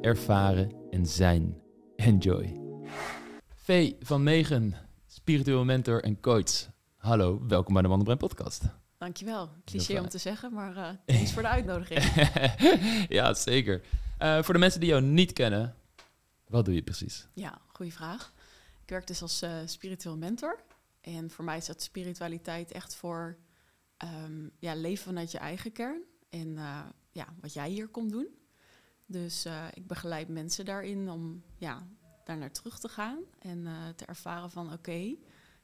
ervaren en zijn. Enjoy. V van Megen, spiritueel mentor en coach. Hallo, welkom bij de Mannenbrein podcast. Dankjewel. Cliché om te zeggen, maar uh, thanks voor de uitnodiging. ja, zeker. Uh, voor de mensen die jou niet kennen, wat doe je precies? Ja, goede vraag. Ik werk dus als uh, spiritueel mentor. En voor mij is dat spiritualiteit echt voor um, ja, leven vanuit je eigen kern. En uh, ja, wat jij hier komt doen. Dus uh, ik begeleid mensen daarin om ja, daar naar terug te gaan. En te ervaren van oké,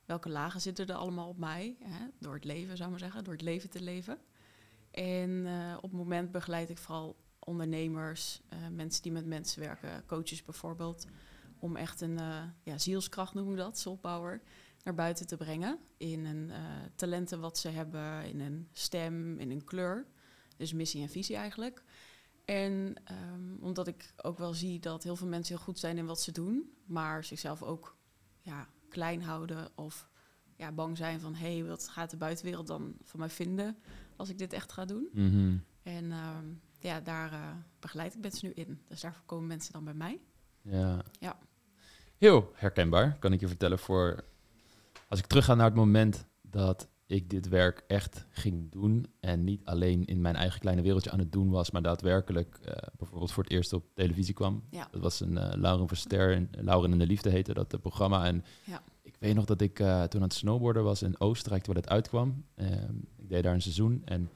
welke lagen zitten er allemaal op mij? Hè? Door het leven, zou ik maar zeggen. Door het leven te leven. En op het moment begeleid ik vooral ondernemers, mensen die met mensen werken, coaches bijvoorbeeld, om echt een ja, zielskracht noemen we dat, soulpower, naar buiten te brengen in talenten wat ze hebben, in een stem, in een kleur. Dus missie en visie eigenlijk. En um, omdat ik ook wel zie dat heel veel mensen heel goed zijn in wat ze doen, maar zichzelf ook ja, klein houden of ja, bang zijn van hé, hey, wat gaat de buitenwereld dan van mij vinden als ik dit echt ga doen. Mm -hmm. En um, ja, daar uh, begeleid ik mensen nu in. Dus daarvoor komen mensen dan bij mij. Ja. ja. Heel herkenbaar, kan ik je vertellen. Voor als ik terugga naar het moment dat ik dit werk echt ging doen en niet alleen in mijn eigen kleine wereldje aan het doen was, maar daadwerkelijk uh, bijvoorbeeld voor het eerst op televisie kwam. Ja. Dat was een uh, Lauren Verster en Lauren in de Liefde heette dat het programma. En ja. ik weet nog dat ik toen aan het snowboarden was in Oostenrijk, toen het uitkwam. Ehm, ik deed daar een seizoen en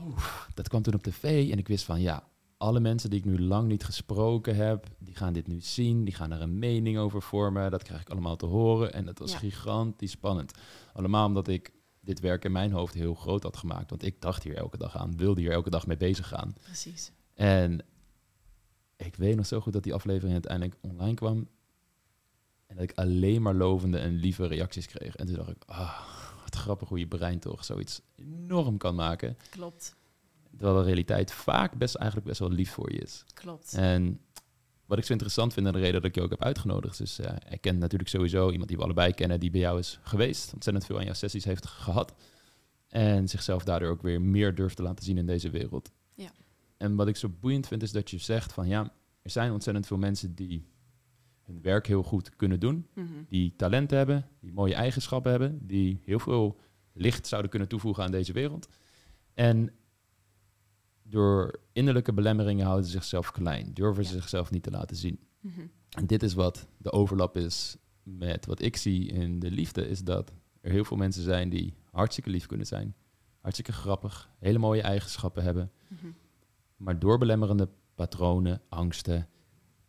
Oef, dat kwam toen op tv en ik wist van ja, alle mensen die ik nu lang niet gesproken heb, die gaan dit nu zien, die gaan er een mening over vormen. Dat krijg ik allemaal te horen en dat was ja. gigantisch spannend. Allemaal omdat ik dit werk in mijn hoofd heel groot had gemaakt. Want ik dacht hier elke dag aan, wilde hier elke dag mee bezig gaan. Precies. En ik weet nog zo goed dat die aflevering uiteindelijk online kwam. En dat ik alleen maar lovende en lieve reacties kreeg. En toen dacht ik, ah, wat grappig hoe je brein toch zoiets enorm kan maken. Klopt. Terwijl de realiteit vaak best eigenlijk best wel lief voor je is. Klopt. En wat ik zo interessant vind en de reden dat ik je ook heb uitgenodigd, is uh, ik ken natuurlijk sowieso iemand die we allebei kennen, die bij jou is geweest, ontzettend veel aan jouw sessies heeft gehad. En zichzelf daardoor ook weer meer durft te laten zien in deze wereld. Ja. En wat ik zo boeiend vind, is dat je zegt van ja, er zijn ontzettend veel mensen die hun werk heel goed kunnen doen. Mm -hmm. Die talenten hebben, die mooie eigenschappen hebben, die heel veel licht zouden kunnen toevoegen aan deze wereld. En door innerlijke belemmeringen houden ze zichzelf klein, durven ja. ze zichzelf niet te laten zien. Mm -hmm. En dit is wat de overlap is met wat ik zie in de liefde, is dat er heel veel mensen zijn die hartstikke lief kunnen zijn, hartstikke grappig, hele mooie eigenschappen hebben, mm -hmm. maar door belemmerende patronen, angsten,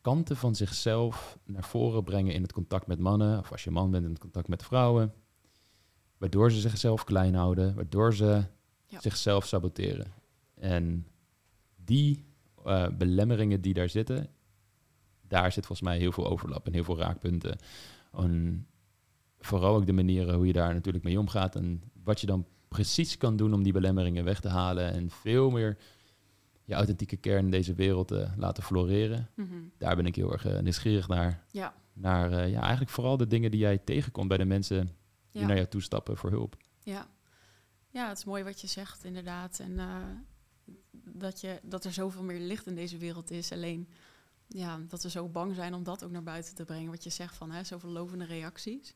kanten van zichzelf naar voren brengen in het contact met mannen, of als je man bent in het contact met vrouwen, waardoor ze zichzelf klein houden, waardoor ze ja. zichzelf saboteren. En die uh, belemmeringen die daar zitten, daar zit volgens mij heel veel overlap en heel veel raakpunten. En vooral ook de manieren hoe je daar natuurlijk mee omgaat en wat je dan precies kan doen om die belemmeringen weg te halen en veel meer je authentieke kern in deze wereld te laten floreren. Mm -hmm. Daar ben ik heel erg uh, nieuwsgierig naar. Ja. Naar uh, ja, eigenlijk vooral de dingen die jij tegenkomt bij de mensen die ja. naar jou toestappen voor hulp. Ja. ja, het is mooi wat je zegt, inderdaad. En dat, je, dat er zoveel meer licht in deze wereld is. Alleen ja, dat we zo bang zijn om dat ook naar buiten te brengen. Wat je zegt van hè, zoveel lovende reacties.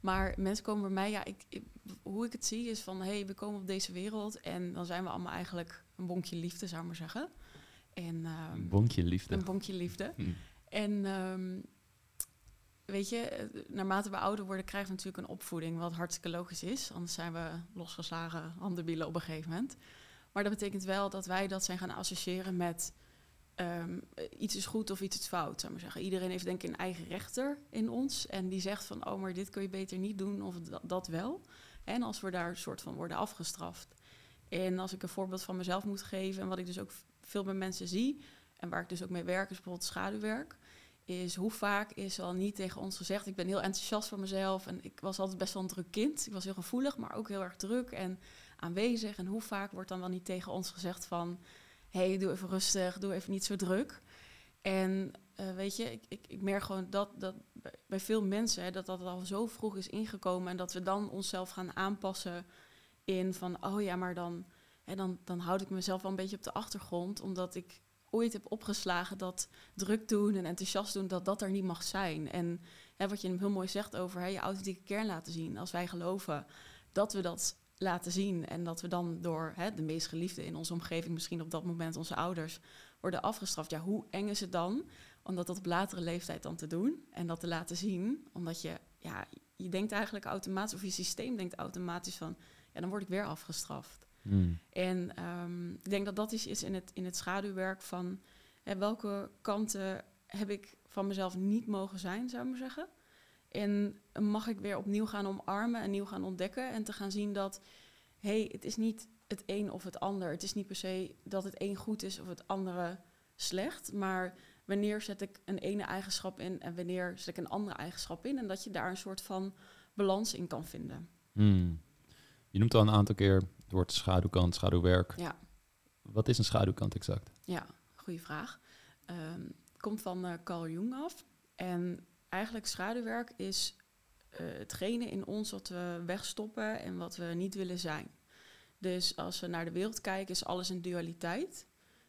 Maar mensen komen bij mij, ja, ik, ik, hoe ik het zie is van, hé, hey, we komen op deze wereld en dan zijn we allemaal eigenlijk een bonkje liefde, zou ik maar zeggen. En, um, een bonkje liefde. Een bonkje liefde. Hm. En um, weet je, naarmate we ouder worden, krijgen we natuurlijk een opvoeding, wat hartstikke logisch is. Anders zijn we losgeslagen handenbielen op een gegeven moment. Maar dat betekent wel dat wij dat zijn gaan associëren met um, iets is goed of iets is fout, zou maar zeggen. Iedereen heeft denk ik een eigen rechter in ons. En die zegt van, oh, maar dit kun je beter niet doen of dat, dat wel. En als we daar een soort van worden afgestraft. En als ik een voorbeeld van mezelf moet geven, en wat ik dus ook veel bij mensen zie, en waar ik dus ook mee werk, is bijvoorbeeld schaduwwerk. Is hoe vaak is al niet tegen ons gezegd: Ik ben heel enthousiast voor mezelf. En ik was altijd best wel een druk kind. Ik was heel gevoelig, maar ook heel erg druk en aanwezig. En hoe vaak wordt dan wel niet tegen ons gezegd: van... hey, doe even rustig, doe even niet zo druk. En uh, weet je, ik, ik, ik, merk gewoon dat, dat bij veel mensen hè, dat dat al zo vroeg is ingekomen en dat we dan onszelf gaan aanpassen in van, oh ja, maar dan, hè, dan, dan houd ik mezelf wel een beetje op de achtergrond, omdat ik ooit heb opgeslagen dat druk doen en enthousiast doen, dat dat er niet mag zijn. En hè, wat je heel mooi zegt over hè, je authentieke kern laten zien. Als wij geloven dat we dat laten zien en dat we dan door hè, de meest geliefde in onze omgeving, misschien op dat moment onze ouders, worden afgestraft. Ja, hoe eng is het dan om dat op latere leeftijd dan te doen en dat te laten zien? Omdat je, ja, je denkt eigenlijk automatisch, of je systeem denkt automatisch van, ja, dan word ik weer afgestraft. Hmm. En um, ik denk dat dat is, is in, het, in het schaduwwerk van hè, welke kanten heb ik van mezelf niet mogen zijn, zou ik maar zeggen. En mag ik weer opnieuw gaan omarmen en nieuw gaan ontdekken en te gaan zien dat, hé, hey, het is niet het een of het ander. Het is niet per se dat het een goed is of het andere slecht, maar wanneer zet ik een ene eigenschap in en wanneer zet ik een andere eigenschap in en dat je daar een soort van balans in kan vinden. Hmm. Je noemt al een aantal keer het woord schaduwkant, schaduwwerk. Ja. Wat is een schaduwkant exact? Ja, goede vraag. Um, komt van uh, Carl Jung af. En eigenlijk schaduwwerk is uh, hetgene in ons wat we wegstoppen en wat we niet willen zijn. Dus als we naar de wereld kijken, is alles een dualiteit.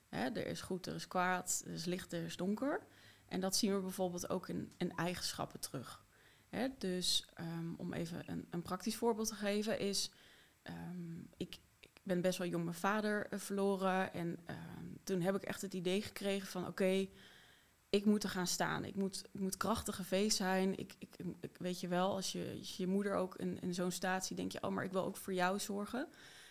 Hè, er is goed, er is kwaad, er is licht, er is donker. En dat zien we bijvoorbeeld ook in, eigenschappen terug. Hè, dus um, om even een, een, praktisch voorbeeld te geven, is um, ik, ik, ben best wel jong mijn vader uh, verloren. En um, toen heb ik echt het idee gekregen van oké, ik moet er gaan staan. Ik moet, ik moet krachtige feest zijn. Ik, ik, ik, weet je wel, als je, je moeder ook in, in zo'n staat ziet, denk je, oh, maar ik wil ook voor jou zorgen.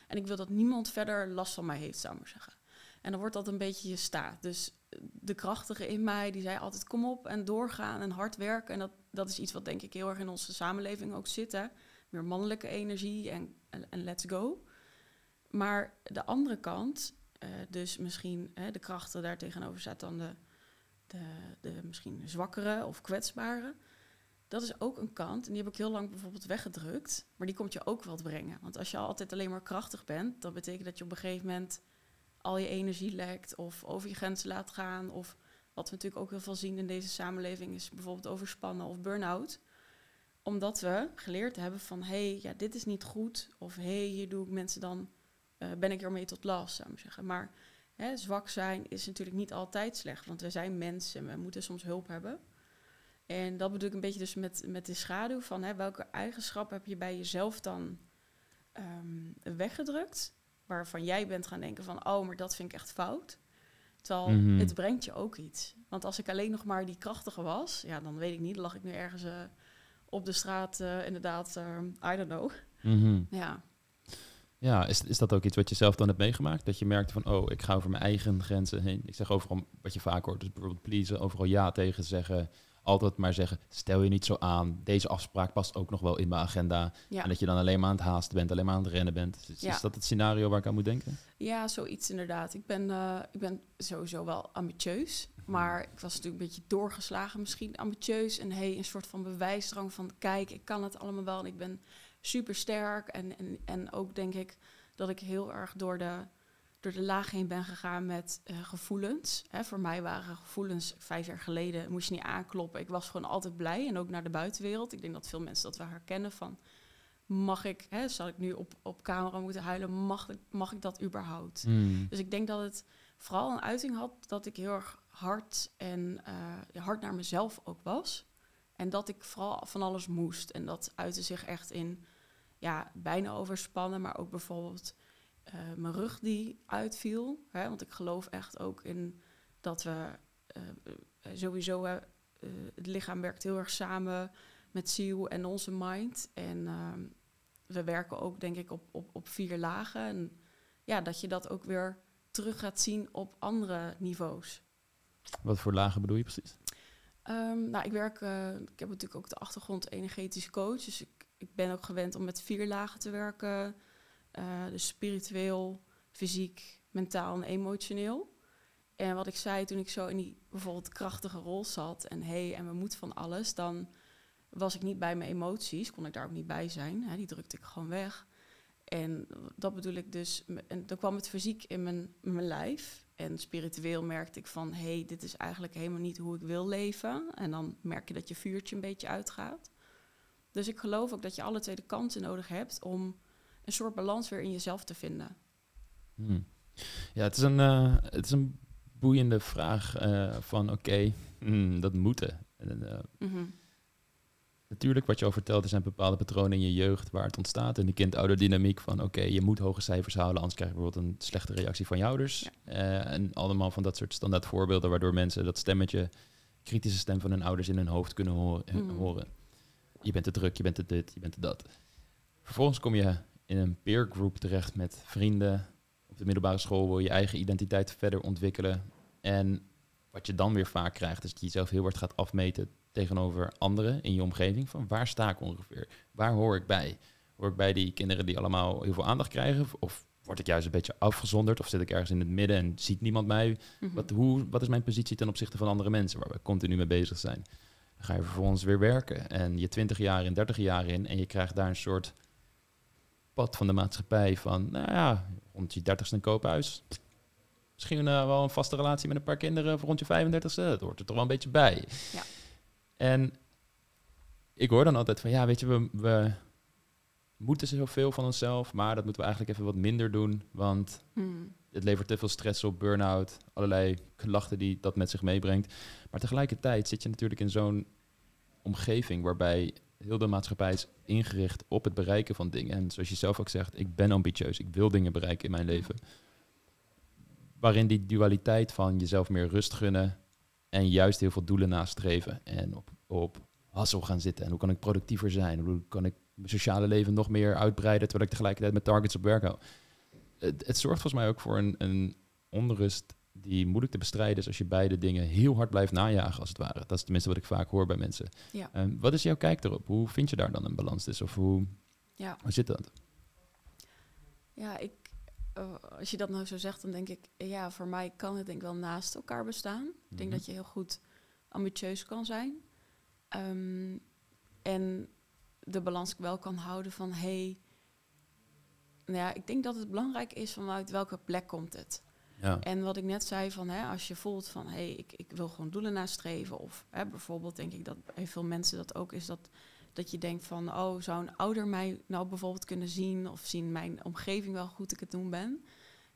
En ik wil dat niemand verder last van mij heeft, zou ik maar zeggen. En dan wordt dat een beetje je staat. Dus de krachtige in mij, die zei altijd kom op en doorgaan en hard werken. En dat, dat is iets wat denk ik heel erg in onze samenleving ook zit. Hè? Meer mannelijke energie en, en, let's go. Maar de andere kant, uh, dus misschien hè, de krachten daar tegenover staat dan de, de, de misschien zwakkere of kwetsbare dat is ook een kant. En die heb ik heel lang bijvoorbeeld weggedrukt. Maar die komt je ook wat brengen. Want als je altijd alleen maar krachtig bent, dan betekent dat je op een gegeven moment al je energie lekt of over je grenzen laat gaan. Of wat we natuurlijk ook heel veel zien in deze samenleving is bijvoorbeeld overspannen of burn-out. Omdat we geleerd hebben van hé, hey, ja, dit is niet goed. Of hé, hey, hier doe ik mensen dan, uh, ben ik ermee tot last, zou ik zeggen. Maar hè, zwak zijn is natuurlijk niet altijd slecht. Want we zijn mensen en we moeten soms hulp hebben. En dat bedoel ik een beetje dus met, met de schaduw van hè, welke eigenschap heb je bij jezelf dan um, weggedrukt, waarvan jij bent gaan denken van, oh, maar dat vind ik echt fout. Terwijl mhm. het brengt je ook iets. Want als ik alleen nog maar die krachtige was, ja, dan weet ik niet, lag ik nu ergens uh, op de straat, uh, inderdaad, uh, I don't know. Mhm. Ja. Ja, is, is dat ook iets wat je zelf dan hebt meegemaakt? Dat je merkte van, oh, ik ga over mijn eigen grenzen heen. Ik zeg overal, wat je vaak hoort, dus bijvoorbeeld pleasen, overal ja tegen zeggen altijd maar zeggen, stel je niet zo aan. Deze afspraak past ook nog wel in mijn agenda. En dat je dan alleen maar aan het haasten bent, alleen maar aan het rennen bent. Is, is, dat het scenario waar ik aan moet denken? Ja, zoiets inderdaad. Ik ben, uh, ik ben sowieso wel ambitieus. Mhm. Maar ik was natuurlijk een beetje doorgeslagen misschien. Ambitieus en hey, een soort van bewijsdrang van... kijk, ik kan het allemaal wel en ik ben super sterk. En, en, en ook denk ik dat ik heel erg door de door de laag heen ben gegaan met uh, gevoelens. Hè, voor mij waren gevoelens vijf jaar geleden, moest je niet aankloppen. Ik was gewoon altijd blij en ook naar de buitenwereld. Ik denk dat veel mensen dat wel herkennen van, mag ik, hè, zal ik nu op, op camera moeten huilen, mag ik, mag ik dat überhaupt? Hmm. Dus ik denk dat het vooral een uiting had dat ik heel erg hard en uh, hard naar mezelf ook was. En dat ik vooral van alles moest. En dat uitte zich echt in ja, bijna overspannen, maar ook bijvoorbeeld uh, mijn rug die uitviel. Hè, want ik geloof echt ook in dat we uh, sowieso, uh, het lichaam werkt heel erg samen met ziel en onze mind. En ehm, we werken ook, denk ik, op, op, op vier lagen. En ja, dat je dat ook weer terug gaat zien op andere niveaus. Wat voor lagen bedoel je precies? Um, nou, ik werk, ik heb natuurlijk ook de achtergrond energetisch coach. Dus ik, ik ben ook gewend om met vier lagen te werken uh, dus spiritueel, fysiek, mentaal en emotioneel. En wat ik zei toen ik zo in die bijvoorbeeld krachtige rol zat en hey, en we moeten van alles, dan was ik niet bij mijn emoties, kon ik daar ook niet bij zijn. Hè, die drukte ik gewoon weg. En dat bedoel ik dus, en dan kwam het fysiek in mijn, mijn lijf. En spiritueel merkte ik van, hé, hey, dit is eigenlijk helemaal niet hoe ik wil leven. En dan merk je dat je vuurtje een beetje uitgaat. Dus ik geloof ook dat je alle twee de kanten nodig hebt om een soort balans weer in jezelf te vinden. Hmm. Ja, het is een, uh, het is een boeiende vraag uh, van oké, hmm, dat moeten. En, uh, mm Natuurlijk, wat je al vertelt, er zijn bepaalde patronen in je jeugd waar het ontstaat. En die kind-ouder-dynamiek van oké, je moet hoge cijfers halen, anders krijg je bijvoorbeeld een slechte reactie van je ouders. En allemaal van dat soort standaard voorbeelden waardoor mensen dat stemmetje, kritische stem van hun ouders in hun hoofd kunnen horen. Mm. horen. Je bent te druk, je bent te dit, je bent te dat. Vervolgens kom je in een peer group terecht met vrienden. Op de middelbare school wil je eigen identiteit verder ontwikkelen. En wat je dan weer vaak krijgt, is dat je jezelf heel hard gaat afmeten tegenover anderen in je omgeving. Van waar sta ik ongeveer? Waar hoor ik bij? Hoor ik bij die kinderen die allemaal heel veel aandacht krijgen? Of word ik juist een beetje afgezonderd? Of zit ik ergens in het midden en ziet niemand mij? Mhm. wat, hoe, wat is mijn positie ten opzichte van andere mensen waar we continu mee bezig zijn? Dan ga je vervolgens weer werken en je 20 jaar in, 30 jaar in en je krijgt daar een soort pad van de maatschappij van, nou ja, rond je 30ste een koophuis. Misschien uh, wel een vaste relatie met een paar kinderen rond je 35ste. Dat hoort er toch wel een beetje bij. Ja. En ik hoor dan altijd van, ja, weet je, we, we moeten zoveel van onszelf, maar dat moeten we eigenlijk even wat minder doen, want hmm. Het levert te veel stress op, burn-out, allerlei klachten die dat met zich meebrengt. Maar tegelijkertijd zit je natuurlijk in zo'n omgeving waarbij heel de maatschappij is ingericht op het bereiken van dingen. En zoals je zelf ook zegt, ik ben ambitieus, ik wil dingen bereiken in mijn leven. Waarin die dualiteit van jezelf meer rust gunnen en juist heel veel doelen nastreven. En op, op hassel gaan zitten. En hoe kan ik productiever zijn? Hoe kan ik mijn sociale leven nog meer uitbreiden... terwijl ik tegelijkertijd met targets op werk hou? Het, het zorgt volgens mij ook voor een, een onrust die moeilijk te bestrijden is... als je beide dingen heel hard blijft najagen, als het ware. Dat is tenminste wat ik vaak hoor bij mensen. Ja. Um, wat is jouw kijk erop? Hoe vind je daar dan een balans tussen? Of hoe, ja. hoe zit dat? Ja, ik, uh, als je dat nou zo zegt, dan denk ik, ja, voor mij kan het denk ik wel naast elkaar bestaan. Ik denk mhm. dat je heel goed ambitieus kan zijn. Um, en de balans wel kan houden van, hey, nou ja, ik denk dat het belangrijk is vanuit welke plek komt het. Ja. En wat ik net zei, van, hè, als je voelt van hé, hey, ik, ik wil gewoon doelen nastreven. Of hè, bijvoorbeeld denk ik dat bij veel mensen dat ook is dat dat je denkt van, oh, zou een ouder mij nou bijvoorbeeld kunnen zien of zien mijn omgeving wel goed ik het doen ben?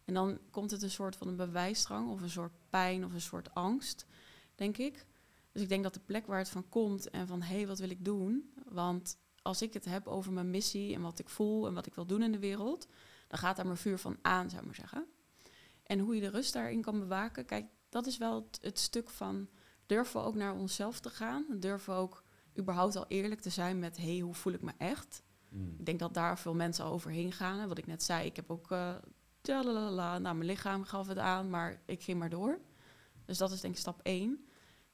En dan komt het een soort van een bewijsdrang of een soort pijn of een soort angst, denk ik. Dus ik denk dat de plek waar het van komt en van, hé, hey, wat wil ik doen? Want als ik het heb over mijn missie en wat ik voel en wat ik wil doen in de wereld, dan gaat daar mijn vuur van aan, zou ik maar zeggen. En hoe je de rust daarin kan bewaken, kijk, dat is wel het, het stuk van durven we ook naar onszelf te gaan. Durven we ook überhaupt al eerlijk te zijn met, hey, hoe voel ik me echt? Mm. Ik denk dat daar veel mensen overheen gaan. Hè. Wat ik net zei, ik heb ook, uh, nou, mijn lichaam gaf het aan, maar ik ging maar door. Dus dat is denk ik stap één.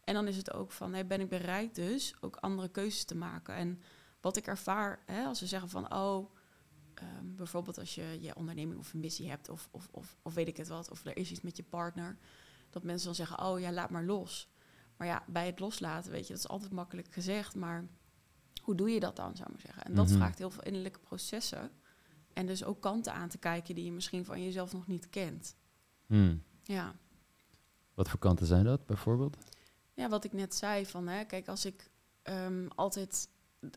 En dan is het ook van, hey, ben ik bereid dus ook andere keuzes te maken? En wat ik ervaar, hè, als ze zeggen van, oh, um, bijvoorbeeld als je je onderneming of een missie hebt, of, of, of, of weet ik het wat, of er is iets met je partner, dat mensen dan zeggen, oh ja, laat maar los. Maar ja, bij het loslaten, weet je, dat is altijd makkelijk gezegd, maar hoe doe je dat dan, zou ik maar zeggen? En dat mhm. vraagt heel veel innerlijke processen. En dus ook kanten aan te kijken die je misschien van jezelf nog niet kent. Hmm. Ja. Wat voor kanten zijn dat bijvoorbeeld? Ja, wat ik net zei, van hè, kijk, als ik um, altijd uh,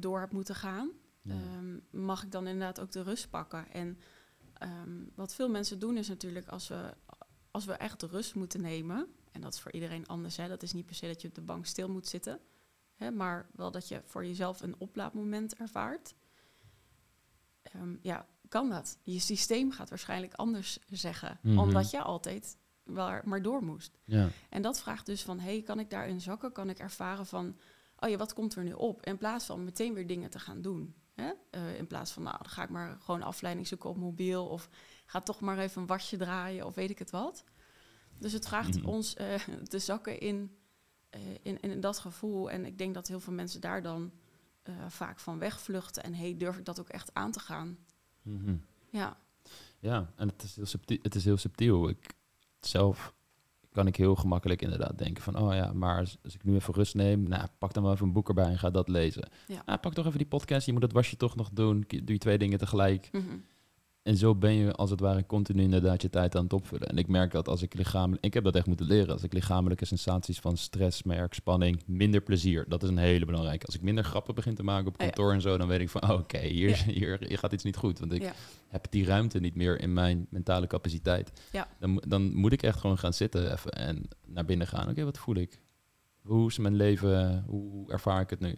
door heb moeten gaan, um, mag ik dan inderdaad ook de rust pakken. En um, wat veel mensen doen is natuurlijk als we, als we echt de rust moeten nemen, en dat is voor iedereen anders. Hè. Dat is niet per se dat je op de bank stil moet zitten. Hè, maar wel dat je voor jezelf een oplaadmoment ervaart. Um, ja, kan dat? Je systeem gaat waarschijnlijk anders zeggen. Mhm. Omdat je altijd wel maar door moest. Ja. En dat vraagt dus van, hey, kan ik daarin zakken? Kan ik ervaren van, oh ja, wat komt er nu op? In plaats van meteen weer dingen te gaan doen. Hè? Uh, in plaats van, nou, dan ga ik maar gewoon afleiding zoeken op mobiel. Of ga toch maar even een wasje draaien of weet ik het wat. Dus het vraagt mhm. ons uh, te zakken in, uh, in, in dat gevoel. En ik denk dat heel veel mensen daar dan vaak van wegvluchten. En hey, durf ik dat ook echt aan te gaan? Mm -hmm. Ja. Ja, en het is heel subtiel. Het is heel subtiel. Ik zelf kan ik heel gemakkelijk inderdaad denken van, oh ja, maar als, als ik nu even rust neem, nou, pak dan wel even een boek erbij en ga dat lezen. Ja. Ah, pak toch even die podcast, je moet dat wasje toch nog doen, doe je twee dingen tegelijk. Mhm. En zo ben je als het ware continu inderdaad je tijd aan het opvullen. En ik merk dat als ik lichamelijk, ik heb dat echt moeten leren, als ik lichamelijke sensaties van stress merk, spanning, minder plezier. Dat is een hele belangrijke. Als ik minder grappen begin te maken op kantoor en zo, dan weet ik van, oh, oké, hier, Ja. hier, hier gaat iets niet goed. Want ik Ja. heb die ruimte niet meer in mijn mentale capaciteit. Ja. Dan, dan moet ik echt gewoon gaan zitten even en naar binnen gaan. Oké, wat voel ik? Hoe is mijn leven? Hoe ervaar ik het nu?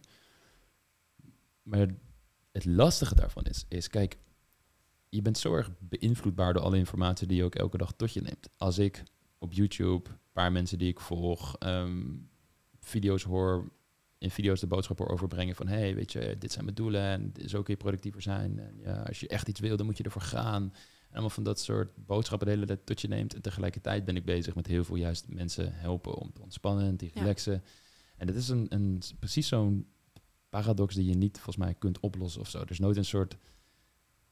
Maar het lastige daarvan is, is, kijk, je bent zo erg beïnvloedbaar door alle informatie die je ook elke dag tot je neemt. Als ik op YouTube, een paar mensen die ik volg, ehm, video's hoor, in video's de boodschap hoor overbrengen van, hey, weet je, dit zijn mijn doelen en zo kun je productiever zijn. En ja, als je echt iets wil, dan moet je ervoor gaan. En allemaal van dat soort boodschappen de hele tijd tot je neemt. En tegelijkertijd ben ik bezig met heel veel juist mensen helpen om te ontspannen en te Ja. relaxen. En dat is een, een, precies zo'n paradox die je niet volgens mij kunt oplossen of zo. Er is nooit een soort,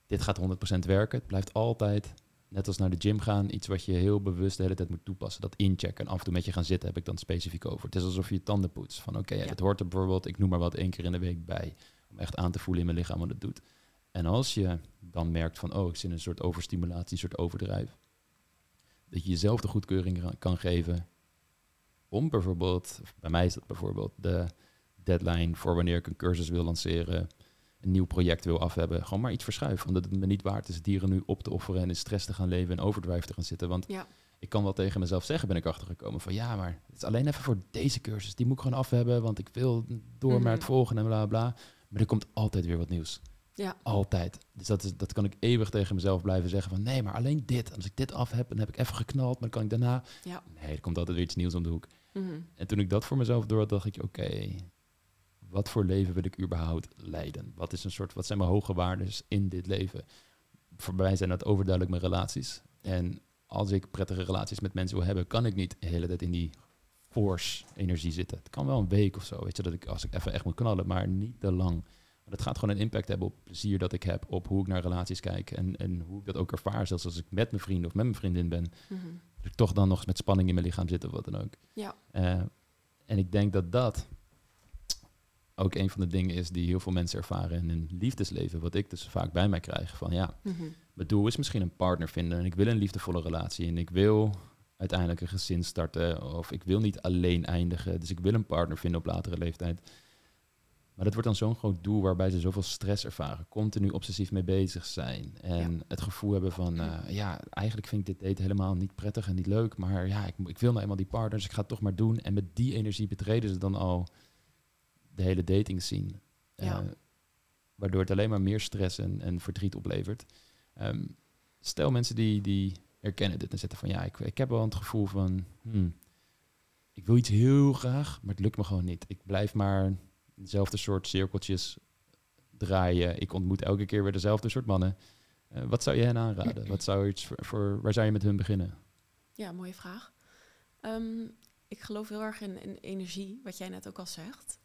dit gaat 100% werken. Het blijft altijd, net als naar de gym gaan, iets wat je heel bewust de hele tijd moet toepassen. Dat inchecken en af en toe met je gaan zitten heb ik dan specifiek over. Het is alsof je je tanden poetst. Van oké, ja, Ja. het hoort er bijvoorbeeld, ik noem maar wat, één keer in de week bij. Om echt aan te voelen in mijn lichaam wat het doet. En als je dan merkt van, oh, ik zit in een soort overstimulatie, een soort overdrijf. Dat je jezelf de goedkeuring kan geven om bijvoorbeeld, bij mij is dat bijvoorbeeld de deadline voor wanneer ik een cursus wil lanceren, een nieuw project wil af hebben, gewoon maar iets verschuiven. Omdat het me niet waard is dieren nu op te offeren en in stress te gaan leven en overdrive te gaan zitten. Want Ja. ik kan wel tegen mezelf zeggen, ben ik achtergekomen van ja, maar het is alleen even voor deze cursus. Die moet ik gewoon af hebben, want ik wil door Mhm. naar het volgende en bla bla. Maar er komt altijd weer wat nieuws. Ja. Altijd. Dus dat, is, dat kan ik eeuwig tegen mezelf blijven zeggen van nee, maar alleen dit. En als ik dit af heb, dan heb ik even geknald, maar dan kan ik daarna... Ja. Nee, er komt altijd weer iets nieuws om de hoek. Mhm. En toen ik dat voor mezelf door had, dacht ik, oké, wat voor leven wil ik überhaupt leiden? Wat, is een soort, wat zijn mijn hoge waarden in dit leven? Voor mij zijn dat overduidelijk mijn relaties. En als ik prettige relaties met mensen wil hebben, kan ik niet de hele tijd in die force energie zitten. Het kan wel een week of zo, weet je, dat ik als ik even echt moet knallen, maar niet te lang. Het gaat gewoon een impact hebben op plezier dat ik heb, op hoe ik naar relaties kijk en, en hoe ik dat ook ervaar, zelfs als ik met mijn vrienden of met mijn vriendin ben Mhm. dat ik toch dan nog eens met spanning in mijn lichaam zit of wat dan ook. Ja. Eh, en ik denk dat dat ook een van de dingen is die heel veel mensen ervaren in hun liefdesleven. Wat ik dus vaak bij mij krijg. Van ja, Mhm. mijn doel is misschien een partner vinden. En ik wil een liefdevolle relatie. En ik wil uiteindelijk een gezin starten. Of ik wil niet alleen eindigen. Dus ik wil een partner vinden op latere leeftijd. Maar dat wordt dan zo'n groot doel waarbij ze zoveel stress ervaren. Continu obsessief mee bezig zijn. En het gevoel hebben van, eh, ja, eigenlijk vind ik dit date helemaal niet prettig en niet leuk. Maar ja, ik, ik wil nou eenmaal die partner, dus ik ga het toch maar doen. En met die energie betreden ze dan al de hele dating scene. Ja. Eh, waardoor het alleen maar meer stress en, en verdriet oplevert. Ehm, stel mensen die, die herkennen dit en zitten van, ja, ik, ik heb wel het gevoel van, hmm, ik wil iets heel graag, maar het lukt me gewoon niet. Ik blijf maar dezelfde soort cirkeltjes draaien. Ik ontmoet elke keer weer dezelfde soort mannen. Eh, wat zou je hen aanraden? Wat zou iets voor, voor, waar zou je met hun beginnen? Ja, mooie vraag. Ehm, ik geloof heel erg in, in energie, wat jij net ook al zegt.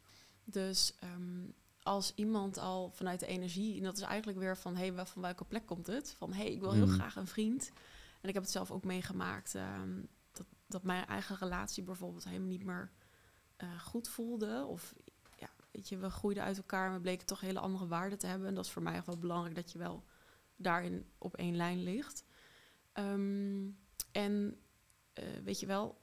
Dus ehm, als iemand al vanuit de energie, en dat is eigenlijk weer van, hé, hey, van welke plek komt het? Van, hé, hey, ik wil heel Mm. graag een vriend. En ik heb het zelf ook meegemaakt, ehm, dat, dat mijn eigen relatie bijvoorbeeld helemaal niet meer eh, goed voelde. Of, ja, weet je, we groeiden uit elkaar en we bleken toch hele andere waarden te hebben. En dat is voor mij echt wel belangrijk dat je wel daarin op één lijn ligt. Ehm, en eh, weet je wel,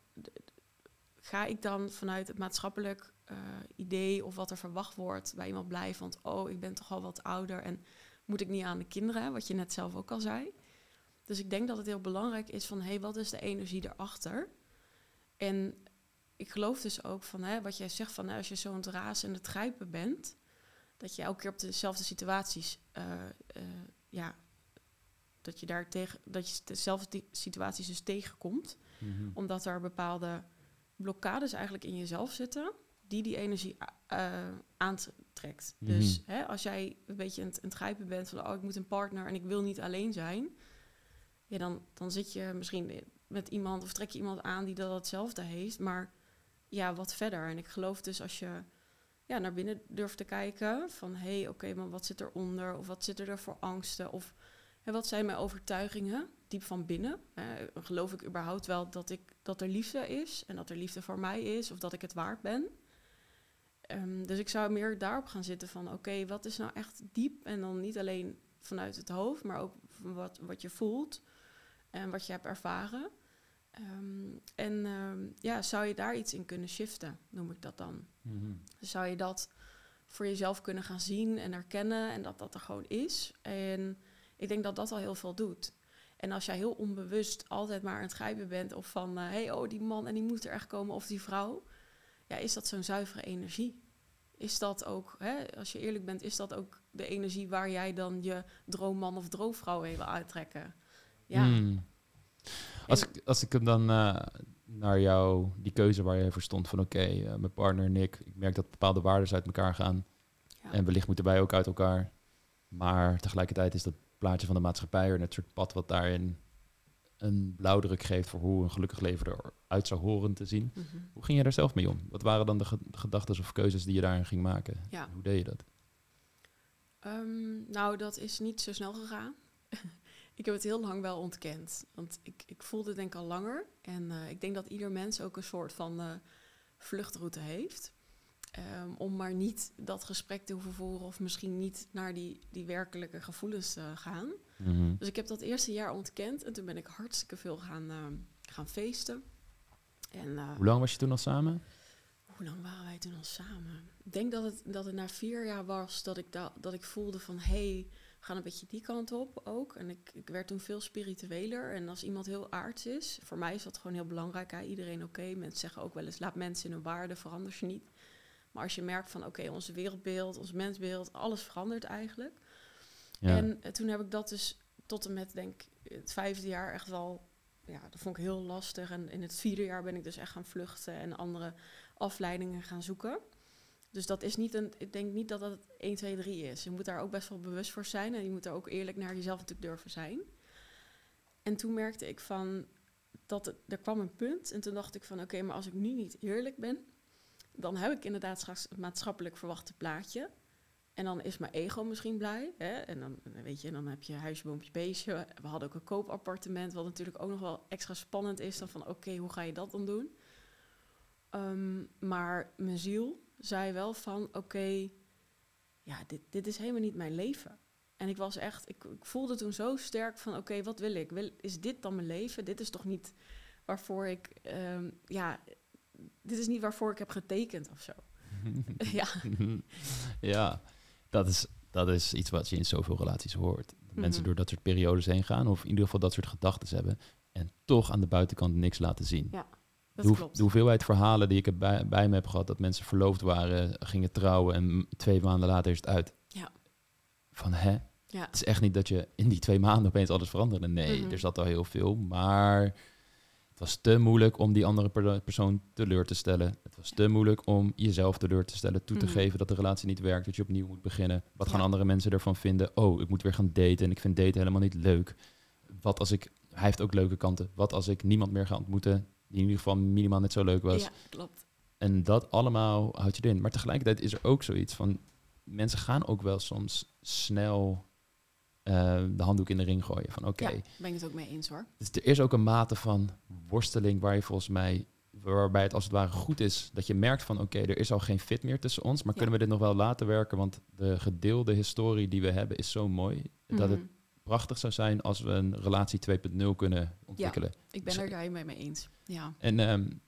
ga ik dan vanuit het maatschappelijk eh, idee of wat er verwacht wordt bij iemand blijven? Want oh, ik ben toch al wat ouder en moet ik niet aan de kinderen, wat je net zelf ook al zei. Dus ik denk dat het heel belangrijk is van, hé, hey, wat is de energie erachter? En ik geloof dus ook van, hè, wat jij zegt van, hè, als je zo aan het razen en het grijpen bent, dat je elke keer op dezelfde situaties, eh, eh, ja, dat je daar tegen, dat je dezelfde ti- situaties dus tegenkomt omdat er bepaalde blokkades eigenlijk in jezelf zitten die die energie eh, aantrekt. Mhm. Dus hè, als jij een beetje aan het, aan het grijpen bent van oh ik moet een partner en ik wil niet alleen zijn, ja, dan, dan zit je misschien met iemand of trek je iemand aan die dat hetzelfde heeft, maar ja, wat verder. En ik geloof dus als je ja, naar binnen durft te kijken van hé, hey, oké, maar wat zit eronder of wat zit er voor angsten of En wat zijn mijn overtuigingen, diep van binnen? Hè, geloof ik überhaupt wel dat, ik, dat er liefde is en dat er liefde voor mij is of dat ik het waard ben? Ehm, dus ik zou meer daarop gaan zitten van oké, wat is nou echt diep en dan niet alleen vanuit het hoofd, maar ook wat, wat je voelt en wat je hebt ervaren. Ehm, en ehm, ja, zou je daar iets in kunnen shiften, noem ik dat dan. Mhm. Zou je dat voor jezelf kunnen gaan zien en herkennen en dat dat er gewoon is. En ik denk dat dat al heel veel doet. En als jij heel onbewust altijd maar aan het grijpen bent of van, hé, hey, oh, die man en die moet er echt komen of die vrouw, ja, is dat zo'n zuivere energie? Is dat ook, hè, als je eerlijk bent, is dat ook de energie waar jij dan je droomman of droomvrouw wil uittrekken? Ja. Hmm. Als, ik, als ik hem dan uh, naar jou, die keuze waar je voor stond, van oké, eh, mijn partner en ik, ik merk dat bepaalde waarden uit elkaar gaan. Ja. En wellicht moeten wij ook uit elkaar. Maar tegelijkertijd is dat plaatje van de maatschappij er net soort pad wat daarin een blauwdruk geeft voor hoe een gelukkig leven eruit zou horen te zien. Mhm. Hoe ging je daar zelf mee om? Wat waren dan de, gedachten of keuzes die je daarin ging maken? Ja. Hoe deed je dat? Ehm, nou, dat is niet zo snel gegaan. ik heb het heel lang wel ontkend. Want ik, ik voelde het denk ik al langer. En uh, ik denk dat ieder mens ook een soort van uh, vluchtroute heeft. Um, om maar niet dat gesprek te hoeven voeren of misschien niet naar die, die werkelijke gevoelens te gaan. Mhm. Dus ik heb dat eerste jaar ontkend en toen ben ik hartstikke veel gaan, uh, gaan feesten. En, uh, hoe lang was je toen al samen? Hoe lang waren wij toen al samen? Ik denk dat het, dat het na vier jaar was dat ik, da dat ik voelde van... hé, hey, gaan een beetje die kant op ook. En ik, ik werd toen veel spiritueler. En als iemand heel aards is, voor mij is dat gewoon heel belangrijk. Hè? Iedereen oké. Mensen zeggen ook wel eens, laat mensen in hun waarde, verander je niet. Maar als je merkt van, oké, onze wereldbeeld, ons mensbeeld, alles verandert eigenlijk. Ja. En uh, toen heb ik dat dus tot en met, denk het vijfde jaar echt wel... Ja, dat vond ik heel lastig. En in het vierde jaar ben ik dus echt gaan vluchten en andere afleidingen gaan zoeken. Dus dat is niet een, ik denk niet dat dat 1, 2, 3 is. Je moet daar ook best wel bewust voor zijn en je moet er ook eerlijk naar jezelf natuurlijk durven zijn. En toen merkte ik van dat het, er kwam een punt en toen dacht ik van oké, maar als ik nu niet eerlijk ben, dan heb ik inderdaad straks het maatschappelijk verwachte plaatje. En dan is mijn ego misschien blij. Hè? En dan weet je, dan heb je huisje, boompje, beestje. We hadden ook een koopappartement, wat natuurlijk ook nog wel extra spannend is. Dan van oké, hoe ga je dat dan doen? Ehm, maar mijn ziel zei wel van oké, ja, dit, dit is helemaal niet mijn leven. En ik was echt, ik, ik voelde toen zo sterk van oké, wat wil ik? Is dit dan mijn leven? Dit is toch niet waarvoor ik, um, ja, dit is niet waarvoor ik heb getekend of zo. ja. ja, dat is, dat is iets wat je in zoveel relaties hoort. Mensen mhm. door dat soort periodes heen gaan, of in ieder geval dat soort gedachten hebben, en toch aan de buitenkant niks laten zien. Ja. De, de, hoeveelheid verhalen die ik heb bij, bij, me heb gehad, dat mensen verloofd waren, gingen trouwen en twee maanden later is het uit. Ja. Van hè? Ja. Het is echt niet dat je in die twee maanden opeens alles veranderde. Nee, mhm. er zat al heel veel, maar het was te moeilijk om die andere persoon teleur te stellen. Het was te moeilijk om jezelf teleur te stellen, toe te mhm. geven dat de relatie niet werkt, dat je opnieuw moet beginnen. Wat gaan andere mensen ervan vinden? Oh, ik moet weer gaan daten en ik vind daten helemaal niet leuk. Wat als ik, hij heeft ook leuke kanten. Wat als ik niemand meer ga ontmoeten die in ieder geval minimaal net zo leuk was. Ja, klopt. En dat allemaal houd je erin. Maar tegelijkertijd is er ook zoiets van... Mensen gaan ook wel soms snel uh, de handdoek in de ring gooien. Van oké. Okay. Ja, ben ik het ook mee eens hoor. Dus er is ook een mate van worsteling waar je volgens mij... Waarbij het als het ware goed is dat je merkt van oké, er is al geen fit meer tussen ons. Maar kunnen we dit nog wel laten werken? Want de gedeelde historie die we hebben is zo mooi. Dat het mhm prachtig zou zijn als we een relatie 2.0 kunnen ontwikkelen. Ja, ik ben dus, er daar mee mee eens. Ja. En um,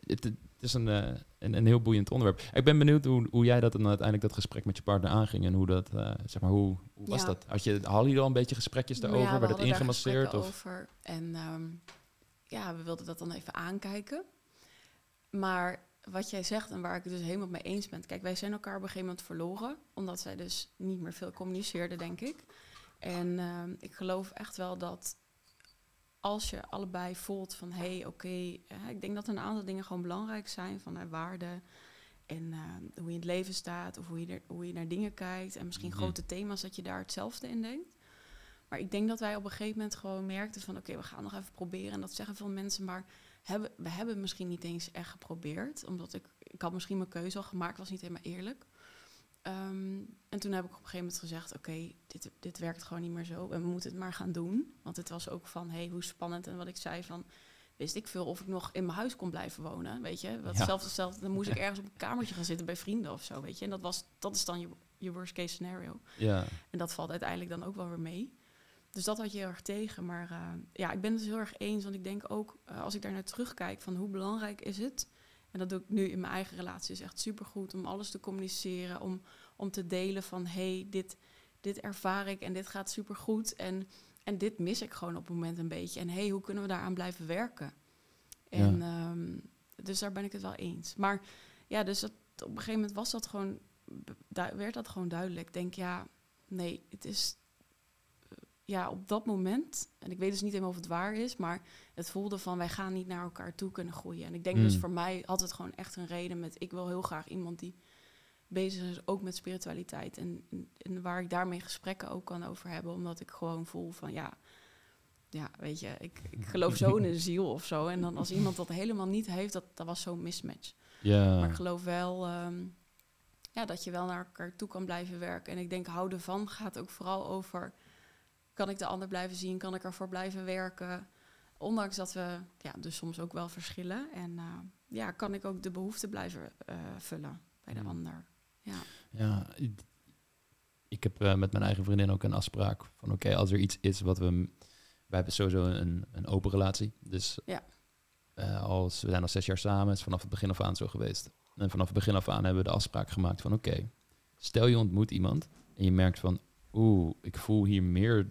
het, is een, uh, een, een, heel boeiend onderwerp. Ik ben benieuwd hoe, hoe jij dat dan uiteindelijk dat gesprek met je partner aanging en hoe dat, uh, zeg maar, hoe, hoe was dat? Had je, hadden jullie al een beetje gesprekjes daarover? Ja, werd het ingemasseerd? Of? over. En um, ja, we wilden dat dan even aankijken. Maar wat jij zegt en waar ik het dus helemaal mee eens ben. Kijk, wij zijn elkaar op een gegeven moment verloren. Omdat zij dus niet meer veel communiceerden, denk ik. En ehm, ik geloof echt wel dat als je allebei voelt van hé, hey, oké, ik denk dat een aantal dingen gewoon belangrijk zijn van uh, waarde en ehm, hoe je in het leven staat of hoe je, er, hoe je naar dingen kijkt en misschien mhm. grote thema's dat je daar hetzelfde in denkt. Maar ik denk dat wij op een gegeven moment gewoon merkten van oké, we gaan nog even proberen. En dat zeggen veel mensen, maar hebben, we hebben misschien niet eens echt geprobeerd. Omdat ik, ik had misschien mijn keuze al gemaakt, was niet helemaal eerlijk. Ehm, en toen heb ik op een gegeven moment gezegd: Oké, dit, dit werkt gewoon niet meer zo. En we moeten het maar gaan doen. Want het was ook van: hey, hoe spannend. En wat ik zei van. Wist ik veel of ik nog in mijn huis kon blijven wonen. Weet je, wat Ja. zelfs, zelfs, dan moest ik ergens op een kamertje gaan zitten bij vrienden of zo. Weet je, en dat, was, dat is dan je, je worst case scenario. Ja, En dat valt uiteindelijk dan ook wel weer mee. Dus dat had je heel erg tegen. Maar eh, ja, ik ben het dus heel erg eens. Want ik denk ook, eh, als ik daar naar terugkijk, van hoe belangrijk is het? En dat doe ik nu in mijn eigen relatie. is echt supergoed om alles te communiceren. Om, om te delen van, hey, dit, dit ervaar ik en dit gaat supergoed. En, en dit mis ik gewoon op het moment een beetje. En hey, hoe kunnen we daaraan blijven werken? En ehm, dus daar ben ik het wel eens. Maar ja, dus dat, op een gegeven moment was dat gewoon, werd dat gewoon duidelijk. Ik denk, ja, nee, het is ja, op dat moment, en ik weet dus niet helemaal of het waar is, maar het voelde van wij gaan niet naar elkaar toe kunnen groeien. En ik denk dus Mm. voor mij had het gewoon echt een reden met ik wil heel graag iemand die bezig is ook met spiritualiteit en, en, waar ik daarmee gesprekken ook kan over hebben, omdat ik gewoon voel van ja, ja, weet je, ik, ik geloof zo in de ziel of zo. En dan als iemand dat helemaal niet heeft, dat, dat was zo'n mismatch. ja. Maar ik geloof wel ehm, ja, dat je wel naar elkaar toe kan blijven werken. En ik denk houden van gaat ook vooral over... kan ik de ander blijven zien? Kan ik ervoor blijven werken? Ondanks dat we ja, dus soms ook wel verschillen. En eh, ja, kan ik ook de behoefte blijven eh, vullen bij de Mm. ander. Ja, Ja, ik- heb eh, met mijn eigen vriendin ook een afspraak van oké, als er iets is wat we... Wij hebben sowieso een, een open relatie. Dus Ja. als, we zijn al zes jaar samen, is vanaf het begin af aan zo geweest. En vanaf het begin af aan hebben we de afspraak gemaakt van oké, stel je ontmoet iemand en je merkt van oeh, ik voel hier meer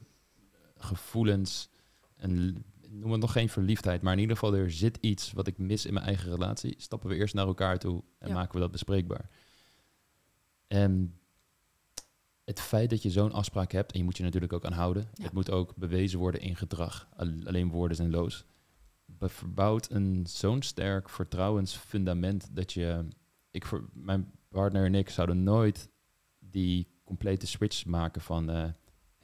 gevoelens en noem het nog geen verliefdheid, maar in ieder geval er zit iets wat ik mis in mijn eigen relatie. Stappen we eerst naar elkaar toe en Ja. maken we dat bespreekbaar. En het feit dat je zo'n afspraak hebt, en je moet je natuurlijk ook aan houden, Ja. het moet ook bewezen worden in gedrag. Al- Alleen woorden zijn loos. Verbouwt een zo'n sterk vertrouwensfundament dat je, ik voor mijn partner en ik zouden nooit die complete switch maken van, hé,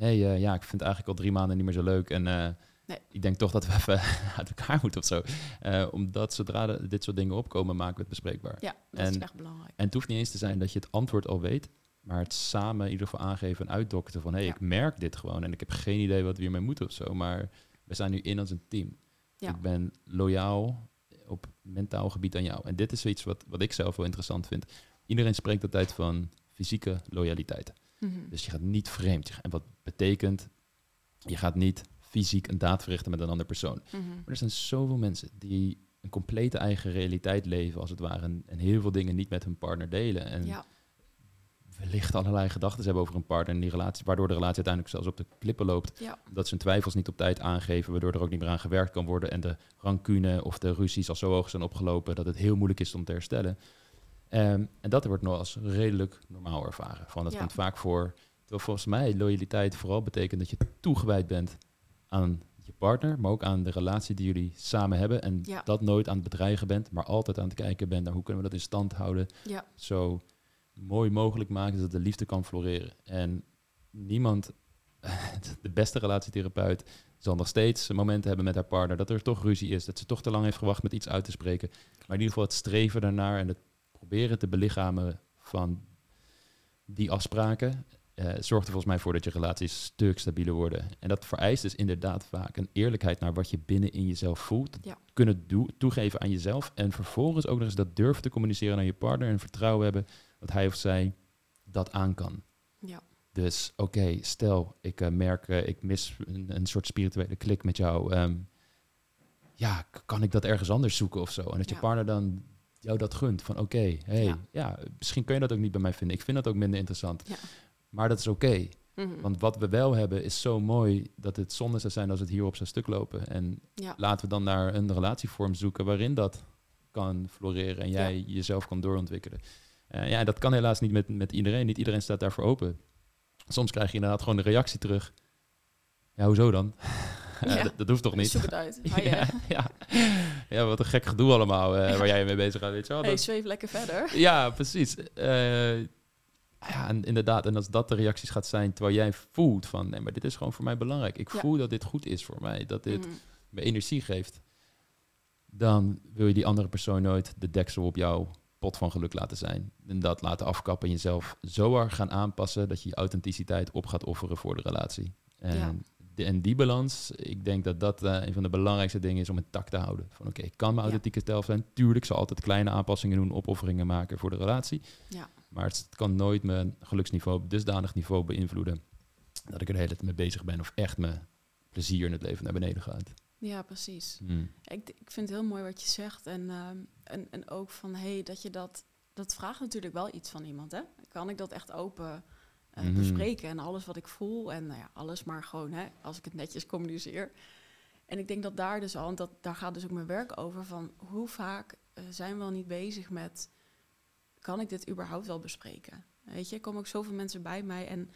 hey, eh, ja, ik vind het eigenlijk al drie maanden niet meer zo leuk en eh, Nee. ik denk toch dat we even uit elkaar moeten of zo. Eh, omdat zodra de- dit soort dingen opkomen, maken we het bespreekbaar. ja dat is En- echt belangrijk. En het hoeft niet eens te zijn dat je het antwoord al weet, maar het samen in ieder geval aangeven en uitdokteren van hé, hey, Ja. ik merk dit gewoon en ik heb geen idee wat we hiermee moeten of zo, maar we zijn nu in als een team. Ja. Ik ben loyaal op mentaal gebied aan jou. En dit is zoiets wat, wat ik zelf wel interessant vind. Iedereen spreekt altijd van fysieke loyaliteit. Mhm. Dus je gaat niet vreemd. En wat betekent, je gaat niet fysiek een daad verrichten met een andere persoon. Mhm. Maar er zijn zoveel mensen die een complete eigen realiteit leven, als het ware, en, en heel veel dingen niet met hun partner delen. En Ja, wellicht allerlei gedachten hebben over een partner en die relatie, waardoor de relatie uiteindelijk zelfs op de klippen loopt. ja, Dat ze hun twijfels niet op tijd aangeven, waardoor er ook niet meer aan gewerkt kan worden. En de rancune of de ruzies al zo hoog zijn opgelopen dat het heel moeilijk is om te herstellen. Ehm, en dat wordt nog als redelijk normaal ervaren. Van, dat Ja. komt vaak voor. Terwijl volgens mij loyaliteit vooral betekent dat je toegewijd bent aan je partner, maar ook aan de relatie die jullie samen hebben. En Ja. dat nooit aan het bedreigen bent, maar altijd aan het kijken bent naar hoe kunnen we dat in stand houden. ja, Zo mooi mogelijk maken dat de liefde kan floreren. En niemand, de beste relatietherapeut, zal nog steeds momenten hebben met haar partner dat er toch ruzie is, dat ze toch te lang heeft gewacht met iets uit te spreken. Maar in ieder geval het streven daarnaar en het proberen te belichamen van die afspraken eh, zorgt er volgens mij voor dat je relaties een stuk stabieler worden. En dat vereist dus inderdaad vaak een eerlijkheid naar wat je binnen in jezelf voelt. Ja. Kunnen toegeven aan jezelf. En vervolgens ook nog eens dat durven te communiceren naar je partner. En vertrouwen hebben dat hij of zij dat aan kan. ja, Dus oké, stel ik eh, merk, eh, ik mis een, een soort spirituele klik met jou. ehm, ja, kan ik dat ergens anders zoeken of zo? En dat je partner dan jou dat gunt. Van oké, hey, ja. Ja. misschien kun je dat ook niet bij mij vinden. Ik vind dat ook minder interessant. Ja. Maar dat is oké. Mhm. Want wat we wel hebben is zo mooi dat het zonde zou zijn als het hierop zou stuk lopen. En ja, laten we dan naar een relatievorm zoeken waarin dat kan floreren en jij jezelf kan doorontwikkelen. Eh, ja, dat kan helaas niet met, met iedereen. Niet iedereen staat daarvoor open. Soms krijg je inderdaad gewoon de reactie terug. Ja, hoezo dan? Ja. dat, dat hoeft toch niet? zoek het uit. Ja, ja. ja, wat een gek gedoe allemaal eh, waar jij mee bezig gaat. Weet je wel? Hey, zweef lekker verder. ja, precies. Eh, ja, en inderdaad. En als dat de reacties gaat zijn terwijl jij voelt van... nee, maar dit is gewoon voor mij belangrijk. Ik voel dat dit goed is voor mij. Dat dit Mhm. me energie geeft. Dan wil je die andere persoon nooit de deksel op jouw pot van geluk laten zijn. En dat laten afkappen en jezelf zo erg gaan aanpassen dat je je authenticiteit op gaat offeren voor de relatie. En, en die balans, ik denk dat dat eh, een van de belangrijkste dingen is om intact te houden. Van oké, ik kan mijn Ja. authentieke zelf zijn. Tuurlijk, ik zal altijd kleine aanpassingen doen, opofferingen maken voor de relatie. Ja. Maar het kan nooit mijn geluksniveau op dusdanig niveau beïnvloeden dat ik er de hele tijd mee bezig ben of echt mijn plezier in het leven naar beneden gaat. Ja, precies. Hmm. Ik, ik vind het heel mooi wat je zegt. En, ehm, en, en ook van, hey, dat je dat... Dat vraagt natuurlijk wel iets van iemand, hè? Kan ik dat echt open eh, Mhm. bespreken? En alles wat ik voel en nou ja, alles maar gewoon, hè? Als ik het netjes communiceer. En ik denk dat daar dus al, dat, daar gaat dus ook mijn werk over, van hoe vaak eh, zijn we al niet bezig met... Kan ik dit überhaupt wel bespreken? Weet je, er komen ook zoveel mensen bij mij en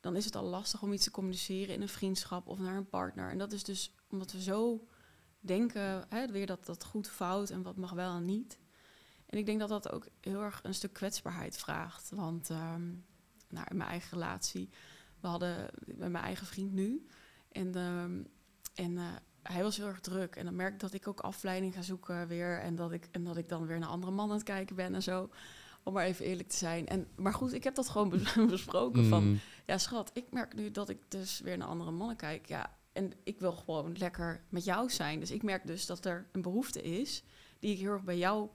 dan is het al lastig om iets te communiceren in een vriendschap of naar een partner. En dat is dus omdat we zo denken, hè, weer dat dat goed fout en wat mag wel en niet. En ik denk dat dat ook heel erg een stuk kwetsbaarheid vraagt. Want ehm, nou, in mijn eigen relatie, we hadden met mijn eigen vriend nu. En, ehm, en eh, hij was heel erg druk. En dan merk ik dat ik ook afleiding ga zoeken weer. En dat ik, en dat ik dan weer naar andere mannen aan het kijken ben en zo. Om maar even eerlijk te zijn. En, maar goed, ik heb dat gewoon bes- besproken van... Mm. Ja, schat, ik merk nu dat ik dus weer naar andere mannen kijk. Ja, en ik wil gewoon lekker met jou zijn. Dus ik merk dus dat er een behoefte is die ik heel erg bij jou,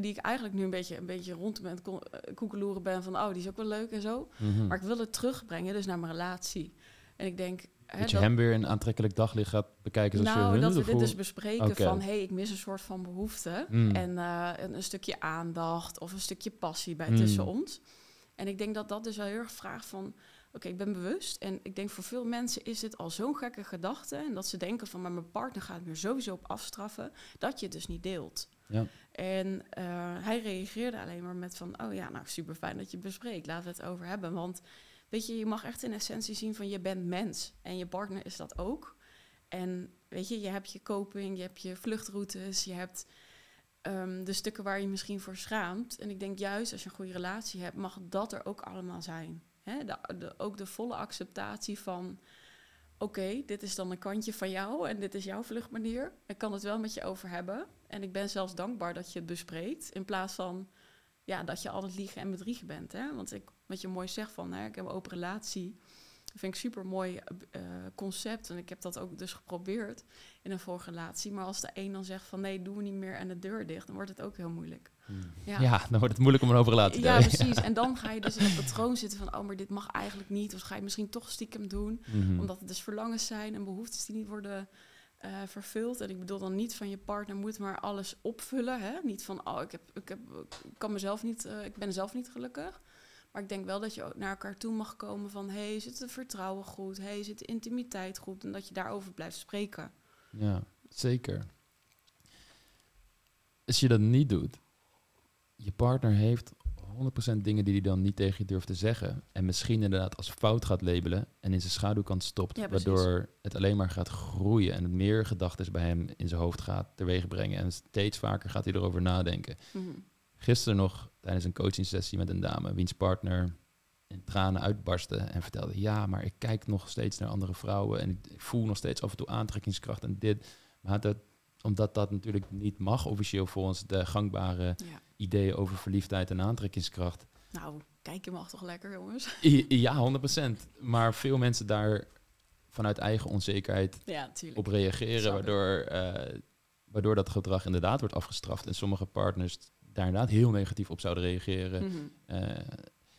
die ik eigenlijk nu een beetje, een beetje rond met ko- eh, koekeloeren ben van, oh, die is ook wel leuk en zo. Mhm. Maar ik wil het terugbrengen, dus naar mijn relatie. En ik denk, hè, dat je hem weer een aantrekkelijk daglicht gaat bekijken zoals je nou, hun dat we dit dus bespreken van, hé, hey, ik mis een soort van behoefte. Mm. En eh, een, een stukje aandacht of een stukje passie bij Mm. tussen ons. En ik denk dat dat dus wel heel erg vraagt van... Oké, ik ben bewust. En ik denk voor veel mensen is dit al zo'n gekke gedachte. En dat ze denken van, maar mijn partner gaat me sowieso op afstraffen. Dat je het dus niet deelt. Ja. En eh, hij reageerde alleen maar met van... Oh ja, nou super fijn dat je bespreekt. Laten we het over hebben. Want weet je, je mag echt in essentie zien van je bent mens. En je partner is dat ook. En weet je, je hebt je coping, je hebt je vluchtroutes, je hebt ehm, de stukken waar je misschien voor schaamt. En ik denk juist als je een goede relatie hebt, mag dat er ook allemaal zijn. Hè? Ook de volle acceptatie van, oké, dit is dan een kantje van jou en dit is jouw vluchtmanier. Ik kan het wel met je over hebben. En ik ben zelfs dankbaar dat je het bespreekt, in plaats van ja, dat je altijd liegen en bedriegen bent. Hè? Want ik, wat je mooi zegt van, hè, ik heb een open relatie. Dat vind ik super mooi concept. En ik heb dat ook dus geprobeerd in een vorige relatie. Maar als de een dan zegt van nee, doen we niet meer en de deur dicht, dan wordt het ook heel moeilijk. Ja. Ja. dan wordt het moeilijk om een overlaten te Ja, precies. En dan ga je dus in dat patroon zitten van, oh, maar dit mag eigenlijk niet. Of ga je misschien toch stiekem doen. Mhm. Omdat het dus verlangens zijn en behoeftes die niet worden eh, vervuld. En ik bedoel dan niet van je partner moet maar alles opvullen. Hè? Niet van, oh, ik, heb, ik, heb, ik kan mezelf niet, eh, ik ben zelf niet gelukkig. Maar ik denk wel dat je ook naar elkaar toe mag komen van... hey, zit het vertrouwen goed? hey, zit de intimiteit goed? En dat je daarover blijft spreken. Ja, zeker. Als je dat niet doet, je partner heeft 100% dingen die hij dan niet tegen je durft te zeggen. En misschien inderdaad als fout gaat labelen en in zijn schaduwkant stopt. Ja, waardoor het alleen maar gaat groeien en het meer gedachten bij hem in zijn hoofd gaat teweeg brengen. En steeds vaker gaat hij erover nadenken. Mhm. Gisteren nog tijdens een coaching sessie met een dame, wiens partner in tranen uitbarstte en vertelde: Ja, maar ik kijk nog steeds naar andere vrouwen en ik voel nog steeds af en toe aantrekkingskracht en dit. Maar dat, omdat dat natuurlijk niet mag, officieel volgens de gangbare Ja. ideeën over verliefdheid en aantrekkingskracht. Nou, kijk je mag toch lekker, jongens? I- ja, 100%. Maar veel mensen daar vanuit eigen onzekerheid Ja, op reageren, waardoor, eh, waardoor dat gedrag inderdaad wordt afgestraft. En sommige partners daar inderdaad heel negatief op zouden reageren. Mhm. Eh,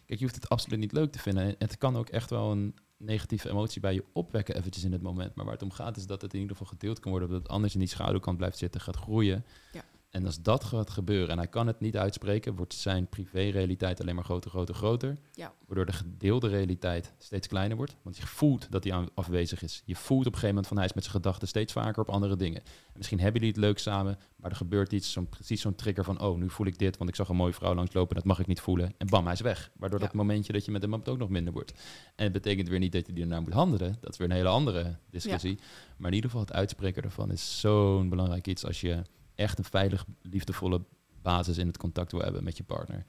kijk, je hoeft het absoluut niet leuk te vinden. En Het kan ook echt wel een negatieve emotie bij je opwekken eventjes in het moment. Maar waar het om gaat is dat het in ieder geval gedeeld kan worden. Dat het anders in die schaduwkant blijft zitten, gaat groeien. Ja. En als dat gaat gebeuren en hij kan het niet uitspreken, wordt zijn privé-realiteit alleen maar groter, groter, groter. Ja. Waardoor de gedeelde realiteit steeds kleiner wordt. Want je voelt dat hij afwezig is. Je voelt op een gegeven moment van hij is met zijn gedachten steeds vaker op andere dingen. En misschien hebben jullie het leuk samen, maar er gebeurt iets, zo'n, precies zo'n trigger van oh, nu voel ik dit, want ik zag een mooie vrouw langslopen, dat mag ik niet voelen. En bam, hij is weg. Waardoor Ja. dat momentje dat je met hem hebt ook nog minder wordt. En het betekent weer niet dat je ernaar moet handelen. Dat is weer een hele andere discussie. Maar in ieder geval het uitspreken ervan is zo'n belangrijk iets als je echt een veilig, liefdevolle basis in het contact wil hebben met je partner.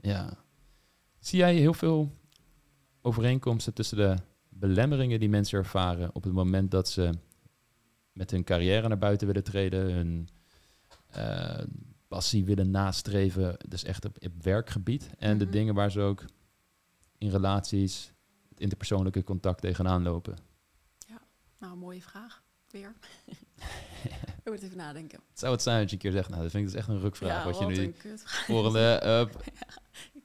Ja. Zie jij heel veel overeenkomsten tussen de belemmeringen die mensen ervaren op het moment dat ze met hun carrière naar buiten willen treden, hun eh, passie willen nastreven. Dus echt op, op werkgebied. En de Mhm. dingen waar ze ook in relaties, het interpersoonlijke contact tegenaan lopen. Nou, mooie vraag. Weer. Ik moet even nadenken. Het zou het zijn als je een keer zegt, nou, dat vind ik dus echt een rukvraag. ja, wat je nu volgende... up.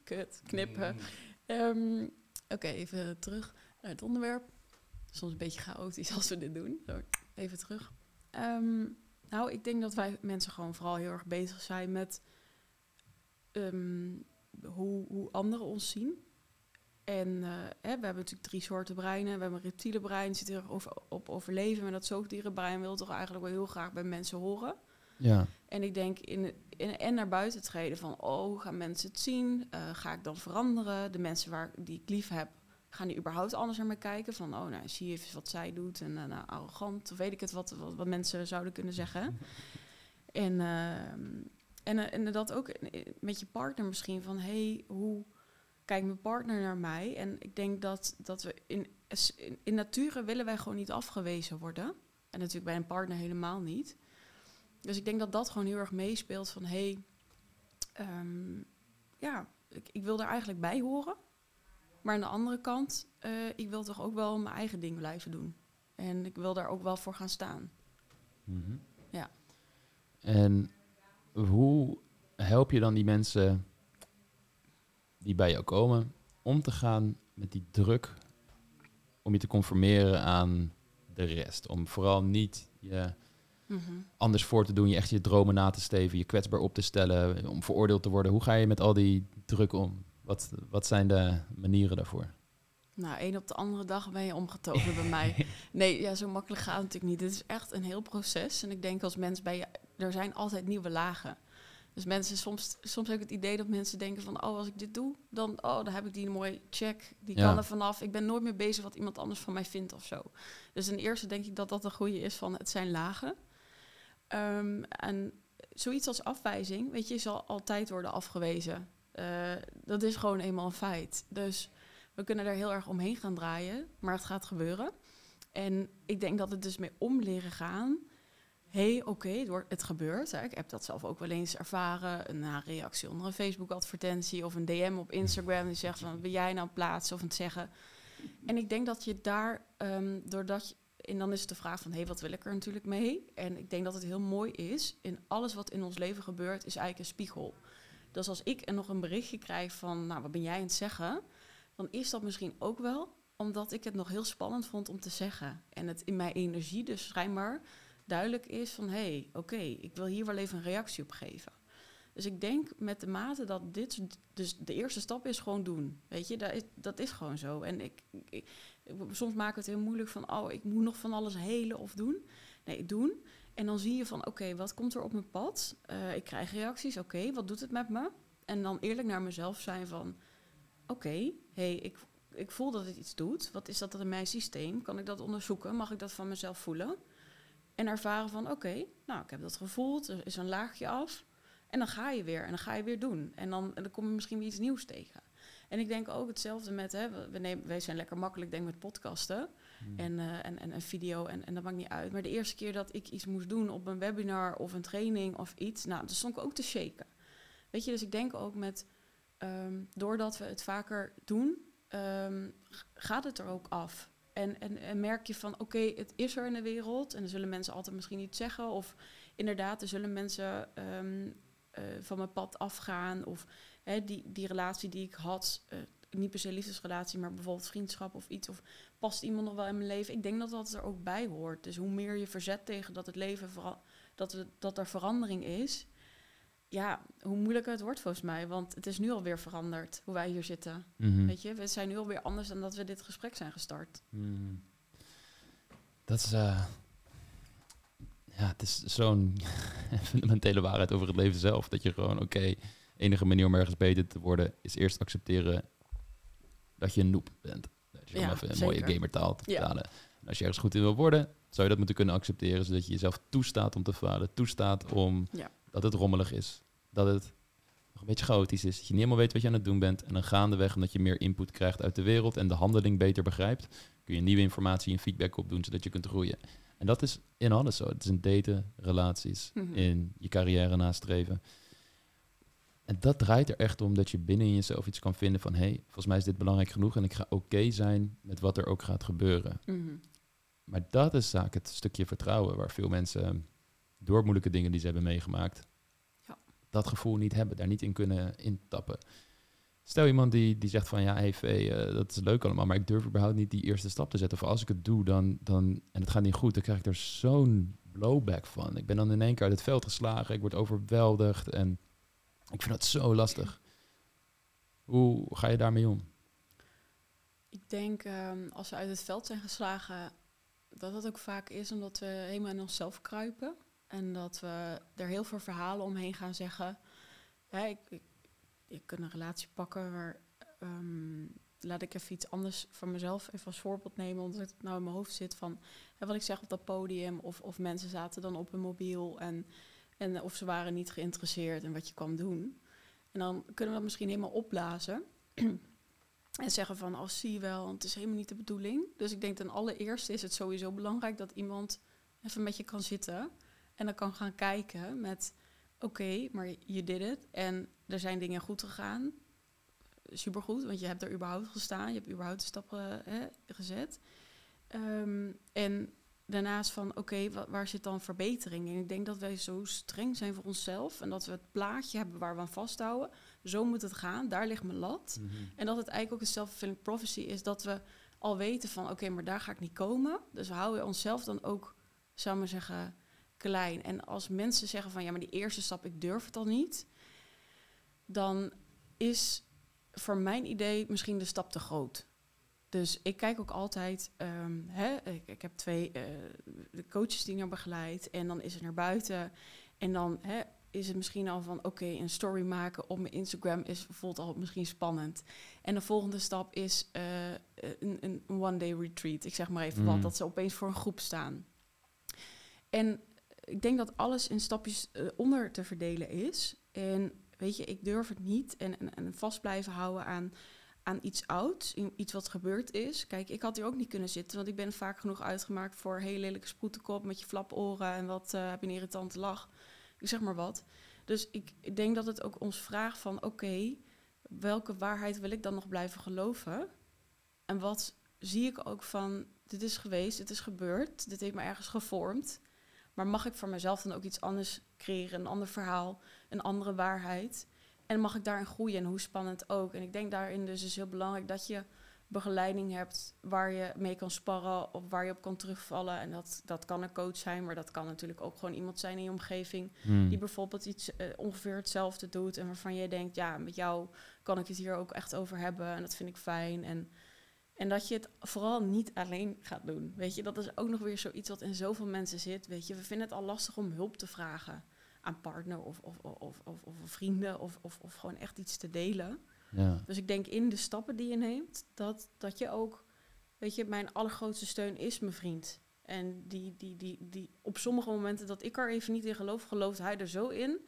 kut, knippen. Ehm, Oké, even terug naar het onderwerp. Soms een beetje chaotisch als we dit doen. Zo, even terug. Ehm, nou, ik denk dat wij mensen gewoon vooral heel erg bezig zijn met ehm, hoe, hoe anderen ons zien. En eh, hè, we hebben natuurlijk drie soorten breinen. We hebben een reptiele brein, zit erg over, op overleven. Maar dat zoogdierenbrein wil toch eigenlijk wel heel graag bij mensen horen. Ja, En ik denk in, in, en naar buiten treden van, oh, gaan mensen het zien? Eh, ga ik dan veranderen? De mensen waar, die ik lief heb, gaan die überhaupt anders naar me kijken? Van, oh, nou, zie je even wat zij doet en eh, nou, arrogant, of weet ik het, wat, wat, wat mensen zouden kunnen zeggen. En, ehm, en, en dat ook met je partner misschien, van, hey, hoe kijkt mijn partner naar mij? En ik denk dat, dat we in, in, in nature willen wij gewoon niet afgewezen worden. En natuurlijk bij een partner helemaal niet. Dus ik denk dat dat gewoon heel erg meespeelt van hé, hey, ehm, ja, ik, ik wil er eigenlijk bij horen. Maar aan de andere kant, eh, ik wil toch ook wel mijn eigen ding blijven doen. En ik wil daar ook wel voor gaan staan. Mhm. Ja. En hoe help je dan die mensen die bij jou komen om te gaan met die druk om je te conformeren aan de rest? Om vooral niet je anders voor te doen, je echt je dromen na te steven, je kwetsbaar op te stellen, om veroordeeld te worden. Hoe ga je met al die druk om? Wat, wat zijn de manieren daarvoor? Nou, één op de andere dag ben je omgetogen bij mij. Nee, ja, zo makkelijk gaat het natuurlijk niet. Dit is echt een heel proces. En ik denk als mens bij je, er zijn altijd nieuwe lagen. Dus mensen, soms, soms heb ik het idee dat mensen denken van, oh, als ik dit doe, dan, oh, dan heb ik die een mooie check. Die Ja. kan er vanaf. Ik ben nooit meer bezig wat iemand anders van mij vindt of zo. Dus ten eerste denk ik dat dat een goede is van, het zijn lagen. Ehm, en zoiets als afwijzing, weet je, zal altijd worden afgewezen. Eh, dat is gewoon eenmaal een feit. Dus we kunnen er heel erg omheen gaan draaien, maar het gaat gebeuren. En ik denk dat het dus mee om leren gaan. Hé, hey, oké, het wordt- het gebeurt. Ik heb dat zelf ook wel eens ervaren. Een reactie onder een Facebook-advertentie of een DM op Instagram die zegt van, ben jij nou plaatsen of het zeggen? En ik denk dat je daar, ehm, doordat je, en dan is het de vraag van, hé, hey, wat wil ik er natuurlijk mee? En ik denk dat het heel mooi is, in alles wat in ons leven gebeurt, is eigenlijk een spiegel. Dus als ik nog een berichtje krijg van, nou, wat ben jij aan het zeggen? Dan is dat misschien ook wel omdat ik het nog heel spannend vond om te zeggen. En het in mijn energie dus schijnbaar duidelijk is van... hé, hey, oké, ik wil hier wel even een reactie op geven. Dus ik denk met de mate dat dit... Dus de eerste stap is gewoon doen. Weet je, dat is, dat is gewoon zo. En ik, soms we het heel moeilijk van... oh, ik moet nog van alles helen of doen. Nee, doen. En dan zie je van, oké, wat komt er op mijn pad? Uh, ik krijg reacties, oké, wat doet het met me? En dan eerlijk naar mezelf zijn van... oké, hey, ik, ik voel dat het iets doet. Wat is dat in mijn systeem? Kan ik dat onderzoeken? Mag ik dat van mezelf voelen? En ervaren van, oké, nou, ik heb dat gevoeld. Er is een laagje af. En dan ga je weer. En dan ga je weer doen. En dan, en dan kom je misschien weer iets nieuws tegen. En ik denk ook hetzelfde met, hè, we nemen, wij zijn lekker makkelijk, denk ik, met podcasten. Hmm. En, uh, en, en een video, en, en dat maakt niet uit. Maar de eerste keer dat ik iets moest doen op een webinar of een training of iets, nou, dan stond ik ook te shaken. Weet je, dus ik denk ook met, um, doordat we het vaker doen, um, gaat het er ook af. En, en, en merk je van, oké, het is er in de wereld. En dan zullen mensen altijd misschien iets zeggen. Of inderdaad, er zullen mensen um, uh, van mijn pad afgaan. Of hè, die, die relatie die ik had, uh, niet per se liefdesrelatie, maar bijvoorbeeld vriendschap of iets. Of past iemand nog wel in mijn leven? Ik denk dat dat er ook bij hoort. Dus hoe meer je verzet tegen dat het leven, dat, we, dat er verandering is ja, hoe moeilijker het wordt volgens mij. Want het is nu alweer veranderd, hoe wij hier zitten. Mhm. Weet je, we zijn nu alweer anders dan dat we dit gesprek zijn gestart. Mm. Dat is... Uh, ja, het is zo'n fundamentele waarheid over het leven zelf. Dat je gewoon, oké, okay, enige manier om ergens beter te worden... is eerst accepteren dat je een noob bent. Dat je ja, even een mooie gamertaal te Ja. vertalen. En als je ergens goed in wil worden, zou je dat moeten kunnen accepteren... zodat je jezelf toestaat om te falen. Toestaat om... Ja. Dat het rommelig is. Dat het nog een beetje chaotisch is. Dat je niet helemaal weet wat je aan het doen bent. En dan gaandeweg, omdat je meer input krijgt uit de wereld en de handeling beter begrijpt, kun je nieuwe informatie en feedback opdoen, zodat je kunt groeien. En dat is in alles zo. Het is in daten, relaties, Mhm. in je carrière nastreven. En dat draait er echt om dat je binnen jezelf iets kan vinden van... hé, hey, volgens mij is dit belangrijk genoeg en ik ga oké zijn met wat er ook gaat gebeuren. Mhm. Maar dat is zaak het stukje vertrouwen waar veel mensen door moeilijke dingen die ze hebben meegemaakt, Ja. dat gevoel niet hebben, daar niet in kunnen intappen. Stel iemand die, die zegt van ja, hey, Vee, eh, dat is leuk allemaal, maar ik durf überhaupt niet die eerste stap te zetten. Of als ik het doe dan, dan, en het gaat niet goed, dan krijg ik er zo'n blowback van. Ik ben dan in één keer uit het veld geslagen, ik word overweldigd en ik vind dat zo lastig. Hoe ga je daarmee om? Ik denk ehm, als we uit het veld zijn geslagen, dat dat ook vaak is omdat we helemaal in onszelf kruipen. En dat we er heel veel verhalen omheen gaan zeggen. Ik, ik, kan een relatie pakken waar. ehm, laat ik even iets anders van mezelf even als voorbeeld nemen, omdat het nou in mijn hoofd zit van hè, wat ik zeg op dat podium, of, of mensen zaten dan op hun mobiel en, en of ze waren niet geïnteresseerd in wat je kwam doen. En dan kunnen we dat misschien helemaal opblazen. En zeggen van, oh zie je wel, want het is helemaal niet de bedoeling. Dus ik denk ten allereerste is het sowieso belangrijk dat iemand even met je kan zitten. En dan kan gaan kijken met, oké, maar je did het. En er zijn dingen goed gegaan. Supergoed, want je hebt er überhaupt gestaan. Je hebt überhaupt de stappen hè, gezet. Ehm, en daarnaast van, oké, wa- waar zit dan verbetering? En ik denk dat wij zo streng zijn voor onszelf. En dat we het plaatje hebben waar we aan vasthouden. Zo moet het gaan, daar ligt mijn lat. En dat het eigenlijk ook een self-fulfilling prophecy is dat we al weten van oké, maar daar ga ik niet komen. Dus we houden onszelf dan ook, zou ik maar zeggen, klein. En als mensen zeggen van ja, maar die eerste stap, ik durf het al niet, dan is voor mijn idee misschien de stap te groot. Dus ik kijk ook altijd, ehm, hè, ik, ik heb twee eh, de coaches die naar begeleid en dan is het naar buiten. En dan hè, is het misschien al van oké, een story maken op mijn Instagram is voelt al misschien spannend. En de volgende stap is eh, een, een one-day retreat. Ik zeg maar even Mm. wat, dat ze opeens voor een groep staan. En ik denk dat alles in stapjes eh, onder te verdelen is. En weet je, ik durf het niet en, en, vast blijven houden aan, aan iets ouds, iets wat gebeurd is. Kijk, ik had hier ook niet kunnen zitten, want ik ben vaak genoeg uitgemaakt voor heel lelijke sproetenkop met je flaporen en wat eh, heb je een irritante lach. Ik zeg maar wat. Dus ik, ik denk dat het ook ons vraagt van oké, welke waarheid wil ik dan nog blijven geloven? En wat zie ik ook van dit is geweest, dit is gebeurd, dit heeft me ergens gevormd. Maar mag ik voor mezelf dan ook iets anders creëren, een ander verhaal, een andere waarheid? En mag ik daarin groeien en hoe spannend ook? En ik denk daarin dus is heel belangrijk dat je begeleiding hebt waar je mee kan sparren of waar je op kan terugvallen. En dat, dat kan een coach zijn, maar dat kan natuurlijk ook gewoon iemand zijn in je omgeving Hmm. die bijvoorbeeld iets eh, ongeveer hetzelfde doet en waarvan je denkt, ja, met jou kan ik het hier ook echt over hebben en dat vind ik fijn. En, en dat je het vooral niet alleen gaat doen. Weet je, dat is ook nog weer zoiets wat in zoveel mensen zit. Weet je, we vinden het al lastig om hulp te vragen aan partner of, of, of, of, vrienden of, of, of gewoon echt iets te delen. Ja. Dus ik denk in de stappen die je neemt, dat, dat je ook, weet je, mijn allergrootste steun is mijn vriend. En die, die, die, die op sommige momenten dat ik er even niet in geloof, gelooft hij er zo in,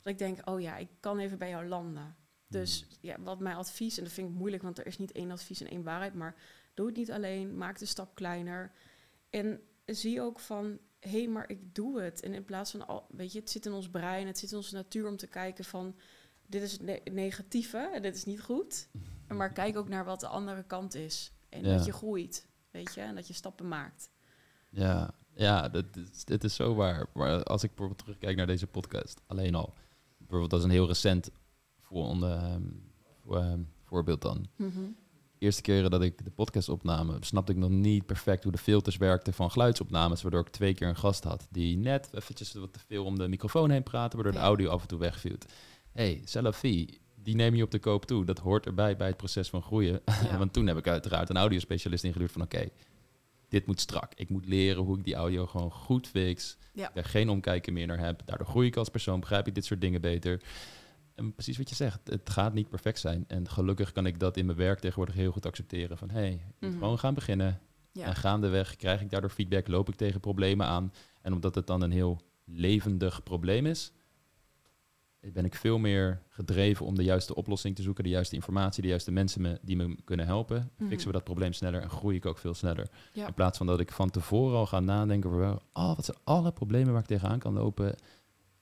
dat ik denk, oh ja, ik kan even bij jou landen. Dus ja, wat mijn advies, en dat vind ik moeilijk, want er is niet één advies en één waarheid, maar doe het niet alleen, maak de stap kleiner. En zie ook van, hé, hey, maar ik doe het. En in plaats van, al, weet je, het zit in ons brein, het zit in onze natuur om te kijken van, dit is het ne- negatieve en dit is niet goed. Maar kijk ook naar wat de andere kant is. En Ja. dat je groeit, weet je, en dat je stappen maakt. Ja, ja dat is, dit is zo waar. Maar als ik bijvoorbeeld terugkijk naar deze podcast, alleen al. Bijvoorbeeld als een heel recent voor, ehm, voor, ehm, voorbeeld dan. De eerste keren dat ik de podcast opname, snapte ik nog niet perfect hoe de filters werkten van geluidsopnames, waardoor ik twee keer een gast had die net eventjes wat te veel om de microfoon heen praatte, waardoor de audio af en toe wegviel. hey, Salafi, die neem je op de koop toe. Dat hoort erbij bij het proces van groeien. Ja. Want toen heb ik uiteraard een audiospecialist ingehuurd van oké, dit moet strak. Ik moet leren hoe ik die audio gewoon goed fix. Ja. Ik er geen omkijken meer naar heb. Daardoor groei ik als persoon, begrijp ik dit soort dingen beter. En precies wat je zegt, het gaat niet perfect zijn. En gelukkig kan ik dat in mijn werk tegenwoordig heel goed accepteren. Van hé, hey, ik moet Mhm. gewoon gaan beginnen. Ja. En gaandeweg krijg ik daardoor feedback, loop ik tegen problemen aan. En omdat het dan een heel levendig probleem is, ben ik veel meer gedreven om de juiste oplossing te zoeken, de juiste informatie, de juiste mensen me, die me kunnen helpen. Mhm. Fixen we dat probleem sneller en groei ik ook veel sneller. Ja. In plaats van dat ik van tevoren al ga nadenken over, oh, wat zijn alle problemen waar ik tegenaan kan lopen.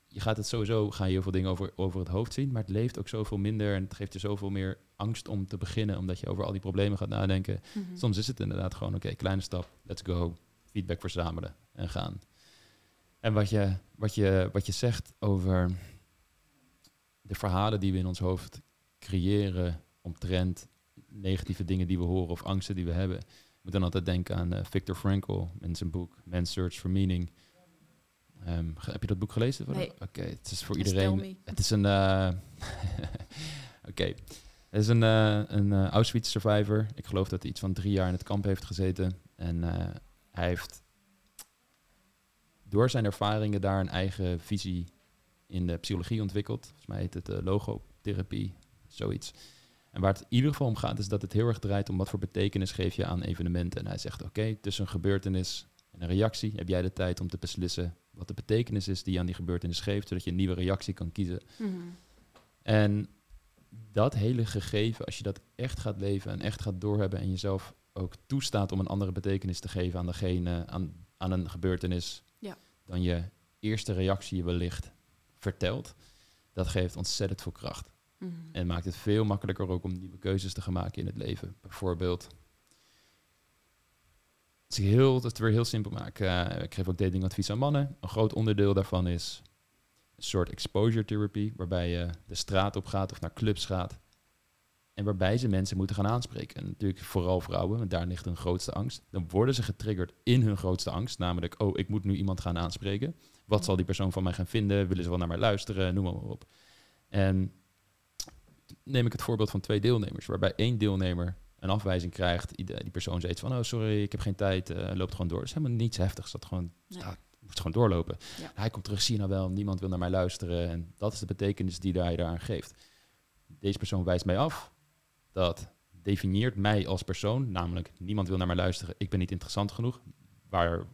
Je gaat het sowieso, ga je heel veel dingen over, over het hoofd zien, maar het leeft ook zoveel minder en het geeft je zoveel meer angst om te beginnen, omdat je over al die problemen gaat nadenken. Mhm. Soms is het inderdaad gewoon, oké, kleine stap, let's go, feedback verzamelen en gaan. En wat je, wat je, wat je zegt over de verhalen die we in ons hoofd creëren omtrent negatieve dingen die we horen of angsten die we hebben. Ik moet dan altijd denken aan uh, Viktor Frankl en zijn boek Man's Search for Meaning. Um, heb je dat boek gelezen? Nee. Oké, het is voor Just iedereen. Het is een. Uh, Oké. Het is een, uh, een Auschwitz survivor. Ik geloof dat hij iets van drie jaar in het kamp heeft gezeten. En hij heeft door zijn ervaringen daar een eigen visie in de psychologie ontwikkeld. Volgens mij heet het logotherapie, zoiets. En waar het in ieder geval om gaat, is dat het heel erg draait om wat voor betekenis geef je aan evenementen. En hij zegt, oké, tussen een gebeurtenis en een reactie heb jij de tijd om te beslissen wat de betekenis is die je aan die gebeurtenis geeft, zodat je een nieuwe reactie kan kiezen. Mhm. En dat hele gegeven, als je dat echt gaat leven en echt gaat doorhebben en jezelf ook toestaat om een andere betekenis te geven aan degene, aan, aan een gebeurtenis, Ja. dan je eerste reactie wellicht vertelt, dat geeft ontzettend veel kracht. Mhm. En maakt het veel makkelijker ook om nieuwe keuzes te gaan maken in het leven. Bijvoorbeeld, als ik heel, het weer heel simpel maak. eh, ik geef ook datingadvies aan mannen. Een groot onderdeel daarvan is een soort exposure therapy, waarbij je de straat op gaat of naar clubs gaat. En waarbij ze mensen moeten gaan aanspreken. En natuurlijk vooral vrouwen, want daar ligt hun grootste angst. Dan worden ze getriggerd in hun grootste angst. Namelijk, oh, ik moet nu iemand gaan aanspreken. Wat zal die persoon van mij gaan vinden? Willen ze wel naar mij luisteren? Noem maar op. En neem ik het voorbeeld van twee deelnemers, waarbij één deelnemer een afwijzing krijgt. Die, persoon zegt van, oh sorry, ik heb geen tijd, uh, loopt gewoon door. Dat is helemaal niets heftigs, dat gewoon, Nee. ja, moest gewoon doorlopen. Ja. Hij komt terug, zie je nou wel, niemand wil naar mij luisteren. En dat is de betekenis die hij daaraan geeft. Deze persoon wijst mij af. Dat definieert mij als persoon, namelijk niemand wil naar mij luisteren, ik ben niet interessant genoeg. Waar,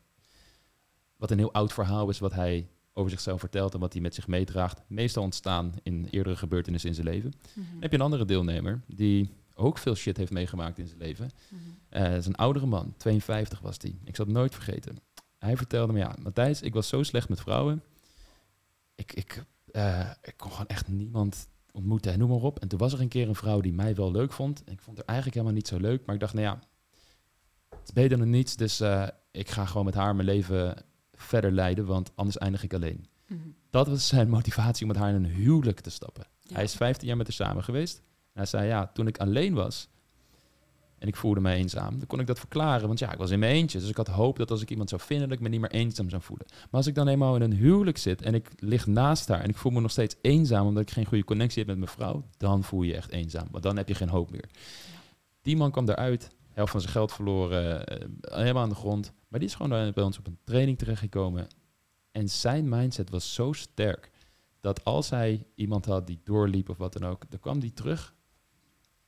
wat een heel oud verhaal is wat hij over zichzelf vertelt en wat hij met zich meedraagt. Meestal ontstaan in eerdere gebeurtenissen in zijn leven. Mhm. Dan heb je een andere deelnemer die ook veel shit heeft meegemaakt in zijn leven. Eh, dat is een oudere man, 52 was hij. Ik zal het nooit vergeten. Hij vertelde me, ja, Matthijs, ik was zo slecht met vrouwen. Ik, ik, eh, ik kon gewoon echt niemand ontmoeten en noem maar op. En toen was er een keer een vrouw die mij wel leuk vond. Ik vond haar eigenlijk helemaal niet zo leuk. Maar ik dacht, nou ja, het is beter dan niets. Dus eh, ik ga gewoon met haar mijn leven verder leiden, want anders eindig ik alleen. Mhm. Dat was zijn motivatie om met haar in een huwelijk te stappen. Ja. Hij is 15 jaar met haar samen geweest. Hij zei, ja, toen ik alleen was en ik voelde me eenzaam, dan kon ik dat verklaren. Want ja, ik was in mijn eentje. Dus ik had hoop dat als ik iemand zou vinden, dat ik me niet meer eenzaam zou voelen. Maar als ik dan eenmaal in een huwelijk zit en ik lig naast haar en ik voel me nog steeds eenzaam omdat ik geen goede connectie heb met mijn vrouw, dan voel je je echt eenzaam. Want dan heb je geen hoop meer. Die man kwam eruit, helft van zijn geld verloren, eh, helemaal aan de grond. Maar die is gewoon bij ons op een training terechtgekomen. En zijn mindset was zo sterk dat als hij iemand had die doorliep of wat dan ook, dan kwam die terug.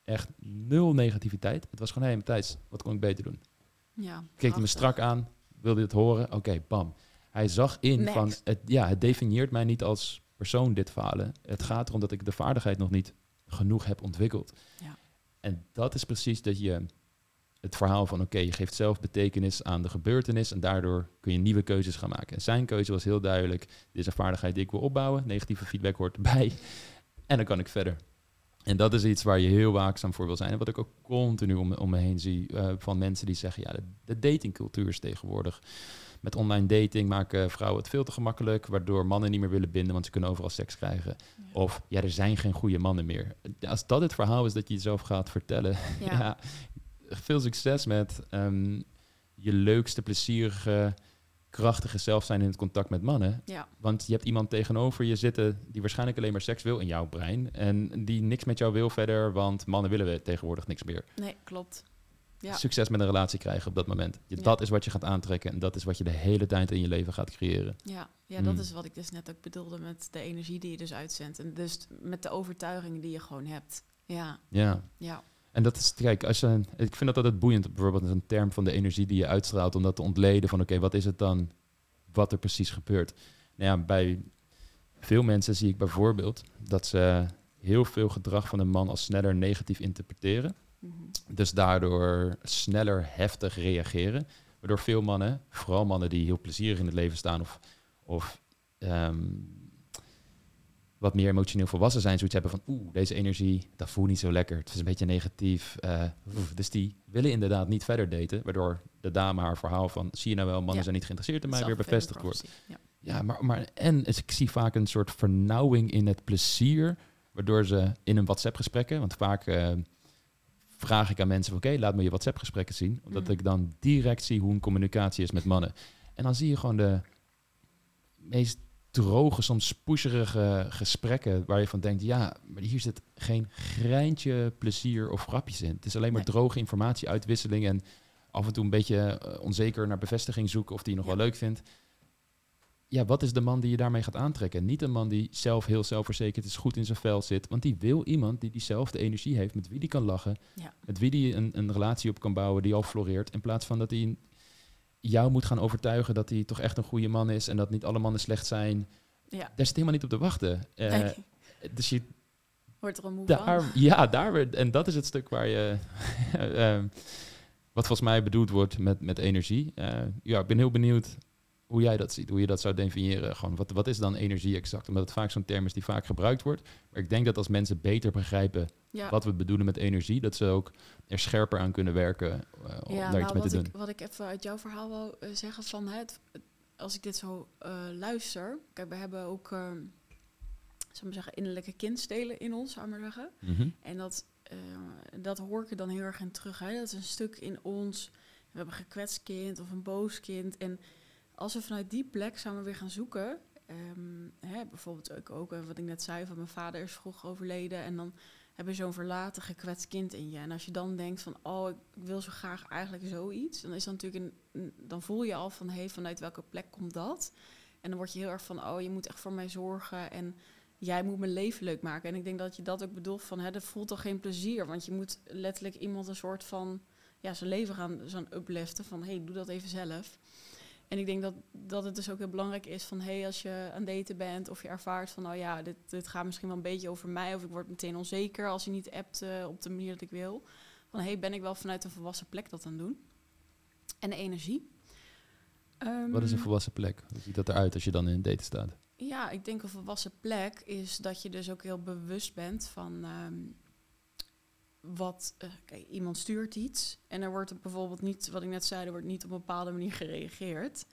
Echt nul negativiteit. Het was gewoon, hé hey, Matthijs, wat kon ik beter doen? Ja, Keek hij me strak aan, wilde het horen? Oké, bam. Hij zag in Next. van, het, ja, het definieert mij niet als persoon dit falen. Het gaat erom dat ik de vaardigheid nog niet genoeg heb ontwikkeld. Ja. En dat is precies dat je het verhaal van, oké, je geeft zelf betekenis aan de gebeurtenis en daardoor kun je nieuwe keuzes gaan maken. En zijn keuze was heel duidelijk, dit is een vaardigheid die ik wil opbouwen, negatieve feedback hoort erbij en dan kan ik verder. En dat is iets waar je heel waakzaam voor wil zijn. En wat ik ook continu om, om me heen zie eh, van mensen die zeggen... ja, de, de datingcultuur is tegenwoordig. Met online dating maken vrouwen het veel te gemakkelijk... waardoor mannen niet meer willen binden, want ze kunnen overal seks krijgen. Ja. Of ja, er zijn geen goede mannen meer. Als dat het verhaal is dat je jezelf gaat vertellen... Ja. ja, veel succes met ehm, je leukste, plezierige, krachtige zelf zijn in het contact met mannen. Ja. Want je hebt iemand tegenover je zitten die waarschijnlijk alleen maar seks wil in jouw brein. En die niks met jou wil verder, want mannen willen we tegenwoordig niks meer. Nee, klopt. Ja. Succes met een relatie krijgen op dat moment. Je- Ja. Dat is wat je gaat aantrekken en dat is wat je de hele tijd in je leven gaat creëren. Ja, ja dat Mm. is wat ik dus net ook bedoelde met de energie die je dus uitzendt. En dus met de overtuigingen die je gewoon hebt. Ja, Ja. ja. En dat is, kijk, als je, ik vind dat altijd boeiend, bijvoorbeeld een term van de energie die je uitstraalt, om dat te ontleden van, oké, wat is het dan, wat er precies gebeurt. Nou ja, bij veel mensen zie ik bijvoorbeeld dat ze heel veel gedrag van een man als sneller negatief interpreteren. Mhm. Dus daardoor sneller heftig reageren. Waardoor veel mannen, vooral mannen die heel plezierig in het leven staan of, of ehm, wat meer emotioneel volwassen zijn, zoiets hebben van oeh, deze energie, dat voelt niet zo lekker. Het is een beetje negatief. Uh, dus die willen inderdaad niet verder daten, waardoor de dame haar verhaal van zie je nou wel, mannen zijn niet geïnteresseerd in mij, weer bevestigd wordt. Ja, ja maar, maar en ik zie vaak een soort vernauwing in het plezier, waardoor ze in een WhatsApp-gesprekken, want vaak uh, vraag ik aan mensen van oké, laat me je WhatsApp-gesprekken zien, omdat mhm. ik dan direct zie hoe een communicatie is met mannen. En dan zie je gewoon de meest droge, soms pusherige gesprekken waar je van denkt, ja, maar hier zit geen greintje plezier of grapjes in. Het is alleen maar droge informatieuitwisseling en af en toe een beetje eh, onzeker naar bevestiging zoeken of die je nog wel leuk vindt. Ja, wat is de man die je daarmee gaat aantrekken? Niet een man die zelf heel zelfverzekerd is, goed in zijn vel zit. Want die wil iemand die diezelfde energie heeft, met wie die kan lachen. Met wie die een, een relatie op kan bouwen die al floreert. In plaats van dat hij jou moet gaan overtuigen dat hij toch echt een goede man is en dat niet alle mannen slecht zijn. Ja. Daar zit helemaal niet op te wachten. Uh, Dus je wordt er een moe daar, Ja, daar weer. En dat is het stuk waar je. uh, wat volgens mij bedoeld wordt met, met energie. Uh, ja, ik ben heel benieuwd hoe jij dat ziet, hoe je dat zou definiëren. Gewoon, wat, wat is dan energie exact? Omdat het vaak zo'n term is die vaak gebruikt wordt. Maar ik denk dat als mensen beter begrijpen wat we bedoelen met energie, dat ze ook er scherper aan kunnen werken uh, om daar iets nou, mee te doen. Ik, wat ik even uit jouw verhaal wil uh, zeggen van het, als ik dit zo uh, luister, kijk, we hebben ook, uh, zou zeggen, innerlijke kindstelen in ons, zou maar zeggen. Mm En dat, dat hoor ik er dan heel erg in terug. Hè? Dat is een stuk in ons. We hebben een gekwetst kind of een boos kind. En als we vanuit die plek samen weer gaan zoeken, um, hè, bijvoorbeeld ook, ook wat ik net zei, van mijn vader is vroeg overleden en dan heb je zo'n verlaten, gekwetst kind in je. En als je dan denkt van, oh, ik wil zo graag eigenlijk zoiets, dan is dat natuurlijk een, dan voel je al van, hey, vanuit welke plek komt dat? En dan word je heel erg van, oh, je moet echt voor mij zorgen en jij moet mijn leven leuk maken. En ik denk dat je dat ook bedoelt van, hè, dat voelt toch geen plezier, want je moet letterlijk iemand een soort van, ja, zijn leven gaan zo'n upliften van, hé, hey, doe dat even zelf. En ik denk dat, dat het dus ook heel belangrijk is van hey, als je aan daten bent of je ervaart van nou ja, dit, dit gaat misschien wel een beetje over mij of ik word meteen onzeker als je niet appt uh, op de manier dat ik wil. Van hey, ben ik wel vanuit een volwassen plek dat aan het doen? En de energie. Wat is een ehm, volwassen plek? Hoe ziet dat eruit als je dan in een date staat? Ja, ik denk een volwassen plek is dat je dus ook heel bewust bent van um, wat, uh, kijk, iemand stuurt iets en er wordt bijvoorbeeld niet, wat ik net zei, er wordt niet op een bepaalde manier gereageerd.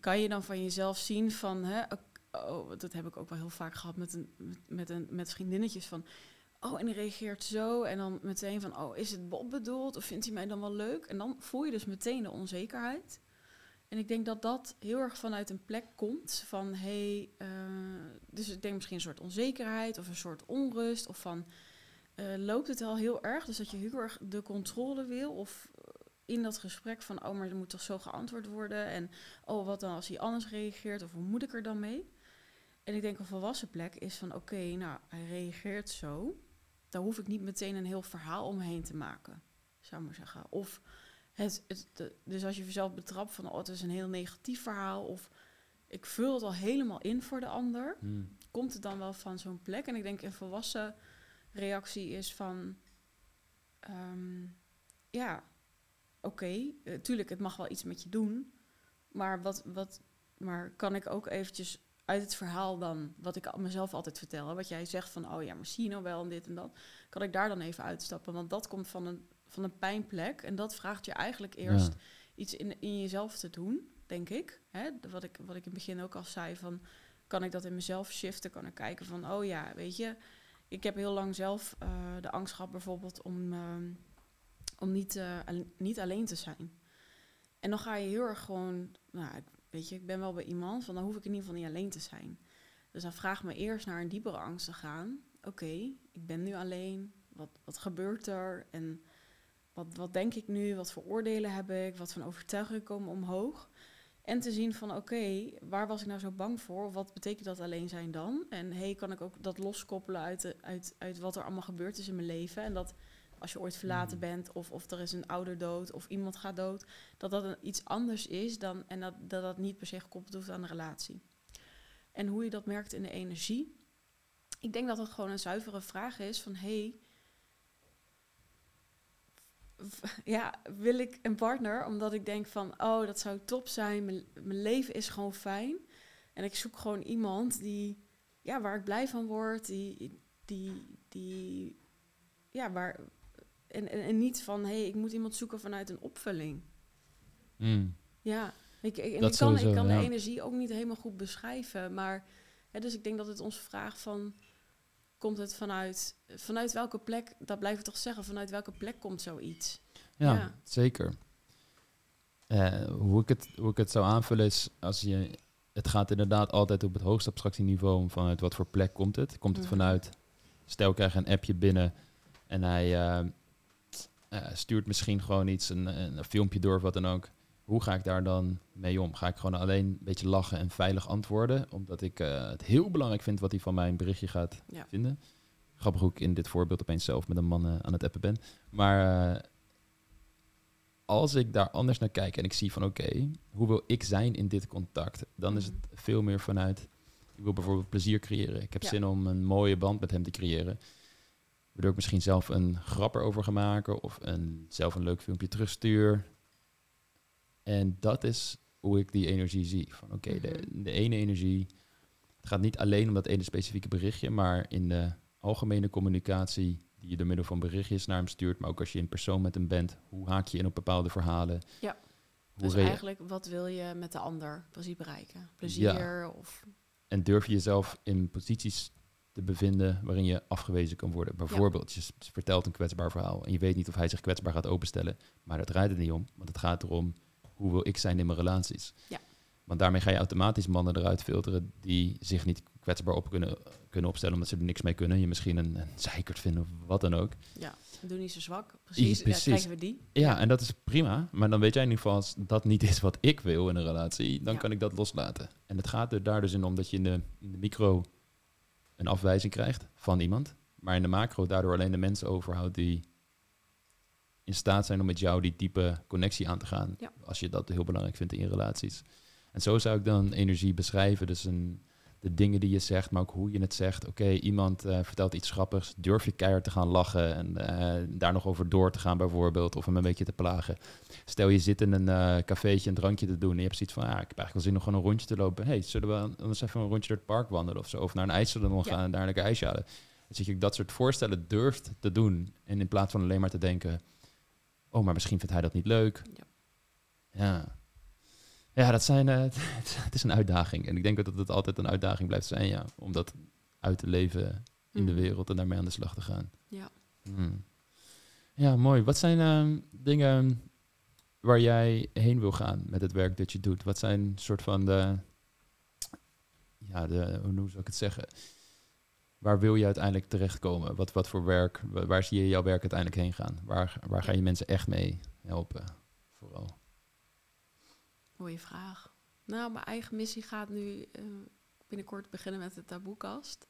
Kan je dan van jezelf zien van, hè, oh, dat heb ik ook wel heel vaak gehad met, een, met, een, met vriendinnetjes van, oh, en die reageert zo en dan meteen van, oh, is het Bob bedoeld of vindt hij mij dan wel leuk? En dan voel je dus meteen de onzekerheid. En ik denk dat dat heel erg vanuit een plek komt van, hey, uh, dus ik denk misschien een soort onzekerheid of een soort onrust of van, loopt het al heel erg. Dus dat je heel erg de controle wil. Of eh, in dat gesprek van, oh, maar er moet toch zo geantwoord worden. En, oh, wat dan als hij anders reageert? Of hoe moet ik er dan mee? En ik denk een volwassen plek is van, oké, nou, hij reageert zo. Daar hoef ik niet meteen een heel verhaal omheen te maken, zou ik maar zeggen. Of, het, het, dus als je jezelf betrapt van, oh, het is een heel negatief verhaal. Of ik vul het al helemaal in voor de ander. Hmm. Komt het dan wel van zo'n plek? En ik denk een volwassen reactie is van... Ehm, ja, oké, okay, uh, tuurlijk, het mag wel iets met je doen. Maar, wat, wat, maar kan ik ook eventjes uit het verhaal dan, wat ik mezelf altijd vertel, wat jij zegt van, oh ja, maar zie je nou wel en dit en dat, kan ik daar dan even uitstappen? Want dat komt van een, van een pijnplek en dat vraagt je eigenlijk eerst iets in, in jezelf te doen, denk ik. Hè? Wat ik. Wat ik in het begin ook al zei, van, kan ik dat in mezelf shiften? Kan ik kijken van, oh ja, weet je, ik heb heel lang zelf uh, de angst gehad bijvoorbeeld om, uh, om niet, uh, niet alleen te zijn. En dan ga je heel erg gewoon, nou, weet je, ik ben wel bij iemand, van dan hoef ik in ieder geval niet alleen te zijn. Dus dan vraag me eerst naar een diepere angst te gaan. Oké, ik ben nu alleen. Wat, wat gebeurt er? En wat, wat denk ik nu? Wat voor oordelen heb ik? Wat voor overtuigingen komen omhoog? En te zien van oké, waar was ik nou zo bang voor? Wat betekent dat alleen zijn dan? En hey, kan ik ook dat loskoppelen uit, de, uit, uit wat er allemaal gebeurd is in mijn leven? En dat als je ooit verlaten mm. bent of, of er is een ouder dood of iemand gaat dood, dat dat een, iets anders is dan en dat, dat dat niet per se gekoppeld hoeft aan de relatie. En hoe je dat merkt in de energie. Ik denk dat het gewoon een zuivere vraag is van hey, ja, wil ik een partner omdat ik denk van, oh, dat zou top zijn. Mijn, mijn leven is gewoon fijn. En ik zoek gewoon iemand die ja, waar ik blij van word, die, die, die ja, waar, en, en, en niet van, hé, hey, ik moet iemand zoeken vanuit een opvulling. Mm. Ja, ik, ik, en ik kan, ik kan ja. de energie ook niet helemaal goed beschrijven, maar hè, dus ik denk dat het ons vraagt van, komt het vanuit, vanuit welke plek, dat blijf ik toch zeggen, vanuit welke plek komt zoiets? Ja, Ja. zeker. Eh, hoe, ik het, hoe ik het zou aanvullen is, als je, het gaat inderdaad altijd op het hoogste abstractieniveau vanuit wat voor plek komt het. Komt het Mhm. vanuit, stel ik krijg een appje binnen en hij eh, eh, stuurt misschien gewoon iets, een, een, een filmpje door of wat dan ook. Hoe ga ik daar dan mee om? Ga ik gewoon alleen een beetje lachen en veilig antwoorden, omdat ik eh, het heel belangrijk vind wat hij van mijn berichtje gaat Ja. vinden? Grappig hoe ik in dit voorbeeld opeens zelf met een man eh, aan het appen ben. Maar eh, als ik daar anders naar kijk en ik zie van oké, hoe wil ik zijn in dit contact? Dan is het veel meer vanuit, ik wil bijvoorbeeld plezier creëren. Ik heb Ja. zin om een mooie band met hem te creëren. Waardoor ik misschien zelf een grap erover ga maken of een, zelf een leuk filmpje terugstuur. En dat is hoe ik die energie zie. Van oké, de, Mhm. de ene energie, het gaat niet alleen om dat ene specifieke berichtje, maar in de algemene communicatie die je door middel van berichtjes naar hem stuurt, maar ook als je in persoon met hem bent, hoe haak je in op bepaalde verhalen? Ja. Hoe Dus eigenlijk, wat wil je met de ander precies bereiken? Plezier of... En durf je jezelf in posities te bevinden waarin je afgewezen kan worden. Bijvoorbeeld, je vertelt een kwetsbaar verhaal en je weet niet of hij zich kwetsbaar gaat openstellen. Maar daar draait het niet om, want het gaat erom hoe wil ik zijn in mijn relaties. Ja. Want daarmee ga je automatisch mannen eruit filteren die zich niet kwetsbaar op kunnen, kunnen opstellen omdat ze er niks mee kunnen. Je misschien een, een zeikert vinden of wat dan ook. Ja, doe niet zo zwak. Precies, ja, precies. krijgen we die. Ja, en dat is prima. Maar dan weet jij in ieder geval, als dat niet is wat ik wil in een relatie, dan Ja. kan ik dat loslaten. En het gaat er daar dus in om dat je in de, in de micro een afwijzing krijgt van iemand, maar in de macro daardoor alleen de mensen overhoudt die in staat zijn om met jou die diepe connectie aan te gaan. Ja. Als je dat heel belangrijk vindt in relaties. En zo zou ik dan energie beschrijven. Dus een, de dingen die je zegt, maar ook hoe je het zegt. Oké, iemand eh, vertelt iets grappigs. Durf je keihard te gaan lachen en eh, daar nog over door te gaan bijvoorbeeld. Of hem een beetje te plagen. Stel je zit in een cafeetje een drankje te doen. En je hebt zoiets van, ah, ik heb eigenlijk wel zin om gewoon een rondje te lopen. hey, zullen we anders even een rondje door het park wandelen of zo? Of naar een ijssalon Ja. gaan en daar een ijsje halen. Dus dat je dat soort voorstellen durft te doen. En in plaats van alleen maar te denken, oh, maar misschien vindt hij dat niet leuk. Ja. Ja. Ja, dat zijn, eh, het is een uitdaging. En ik denk dat het altijd een uitdaging blijft zijn, ja. Om dat uit te leven in de Mhm. wereld en daarmee aan de slag te gaan. Ja. Hmm. Ja, mooi. Wat zijn ehm, dingen waar jij heen wil gaan met het werk dat je doet? Wat zijn soort van de, ja, de, hoe zou ik het zeggen? Waar wil je uiteindelijk terechtkomen? Wat, wat voor werk, wa- waar zie je jouw werk uiteindelijk heen gaan? Waar, waar ga je mensen echt mee helpen? Vooral. Mooie vraag. Nou, mijn eigen missie gaat nu eh, binnenkort beginnen met de taboekast.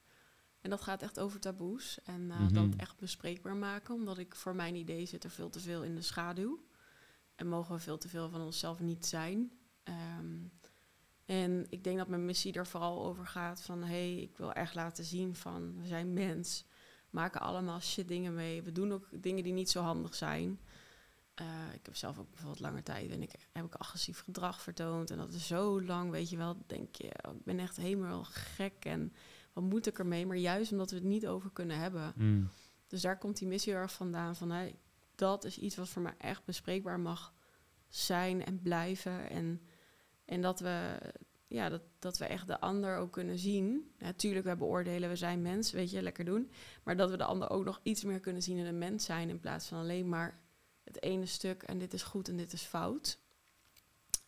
En dat gaat echt over taboes. En eh, Mhm. dat echt bespreekbaar maken. Omdat ik voor mijn idee zit er veel te veel in de schaduw. En mogen we veel te veel van onszelf niet zijn. Ehm, en ik denk dat mijn missie er vooral over gaat van... hé, hey, ik wil echt laten zien van, we zijn mens. Maken allemaal shit dingen mee. We doen ook dingen die niet zo handig zijn. Eh, ik heb zelf ook bijvoorbeeld lange tijd ben ik, heb ik agressief gedrag vertoond. En dat is zo lang, weet je wel, denk je, oh, ik ben echt helemaal gek en wat moet ik ermee? Maar juist omdat we het niet over kunnen hebben. Hmm. Dus daar komt die missie erg vandaan van, hey, dat is iets wat voor mij echt bespreekbaar mag zijn en blijven. En, en dat we, ja, dat, dat we echt de ander ook kunnen zien. Natuurlijk, we beoordelen, we zijn mens, weet je, lekker doen. Maar dat we de ander ook nog iets meer kunnen zien in een mens zijn in plaats van alleen maar het ene stuk en dit is goed en dit is fout.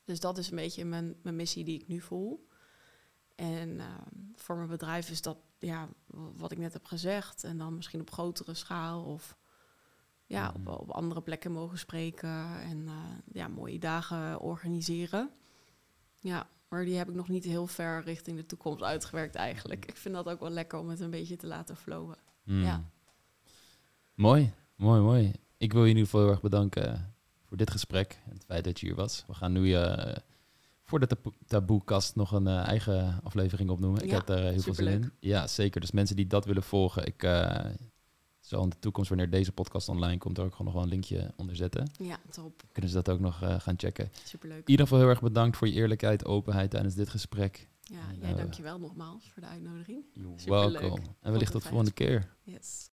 Dus dat is een beetje mijn, mijn missie die ik nu voel. En ehm, voor mijn bedrijf is dat ja, wat ik net heb gezegd. En dan misschien op grotere schaal of ja, Mhm. op, op andere plekken mogen spreken en eh, ja, mooie dagen organiseren. Ja, maar die heb ik nog niet heel ver richting de toekomst uitgewerkt eigenlijk. Ik vind dat ook wel lekker om het een beetje te laten flowen. Hmm. Ja. Mooi, mooi, mooi. Ik wil je in ieder geval heel erg bedanken voor dit gesprek en het feit dat je hier was. We gaan nu eh, voor de taboe- taboekast nog een eh, eigen aflevering opnoemen. Ik Ja, heb daar eh, heel veel zin in. Ja, zeker. Dus mensen die dat willen volgen, ik eh, zal in de toekomst, wanneer deze podcast online komt, er ook gewoon nog wel een linkje onder zetten. Ja, top. Kunnen ze dat ook nog eh, gaan checken. Superleuk. In ieder geval heel erg bedankt voor je eerlijkheid, openheid tijdens dit gesprek. Ja, jij eh, dankjewel nogmaals voor de uitnodiging. Superleuk. welcome. En wellicht tot de volgende keer. Yes.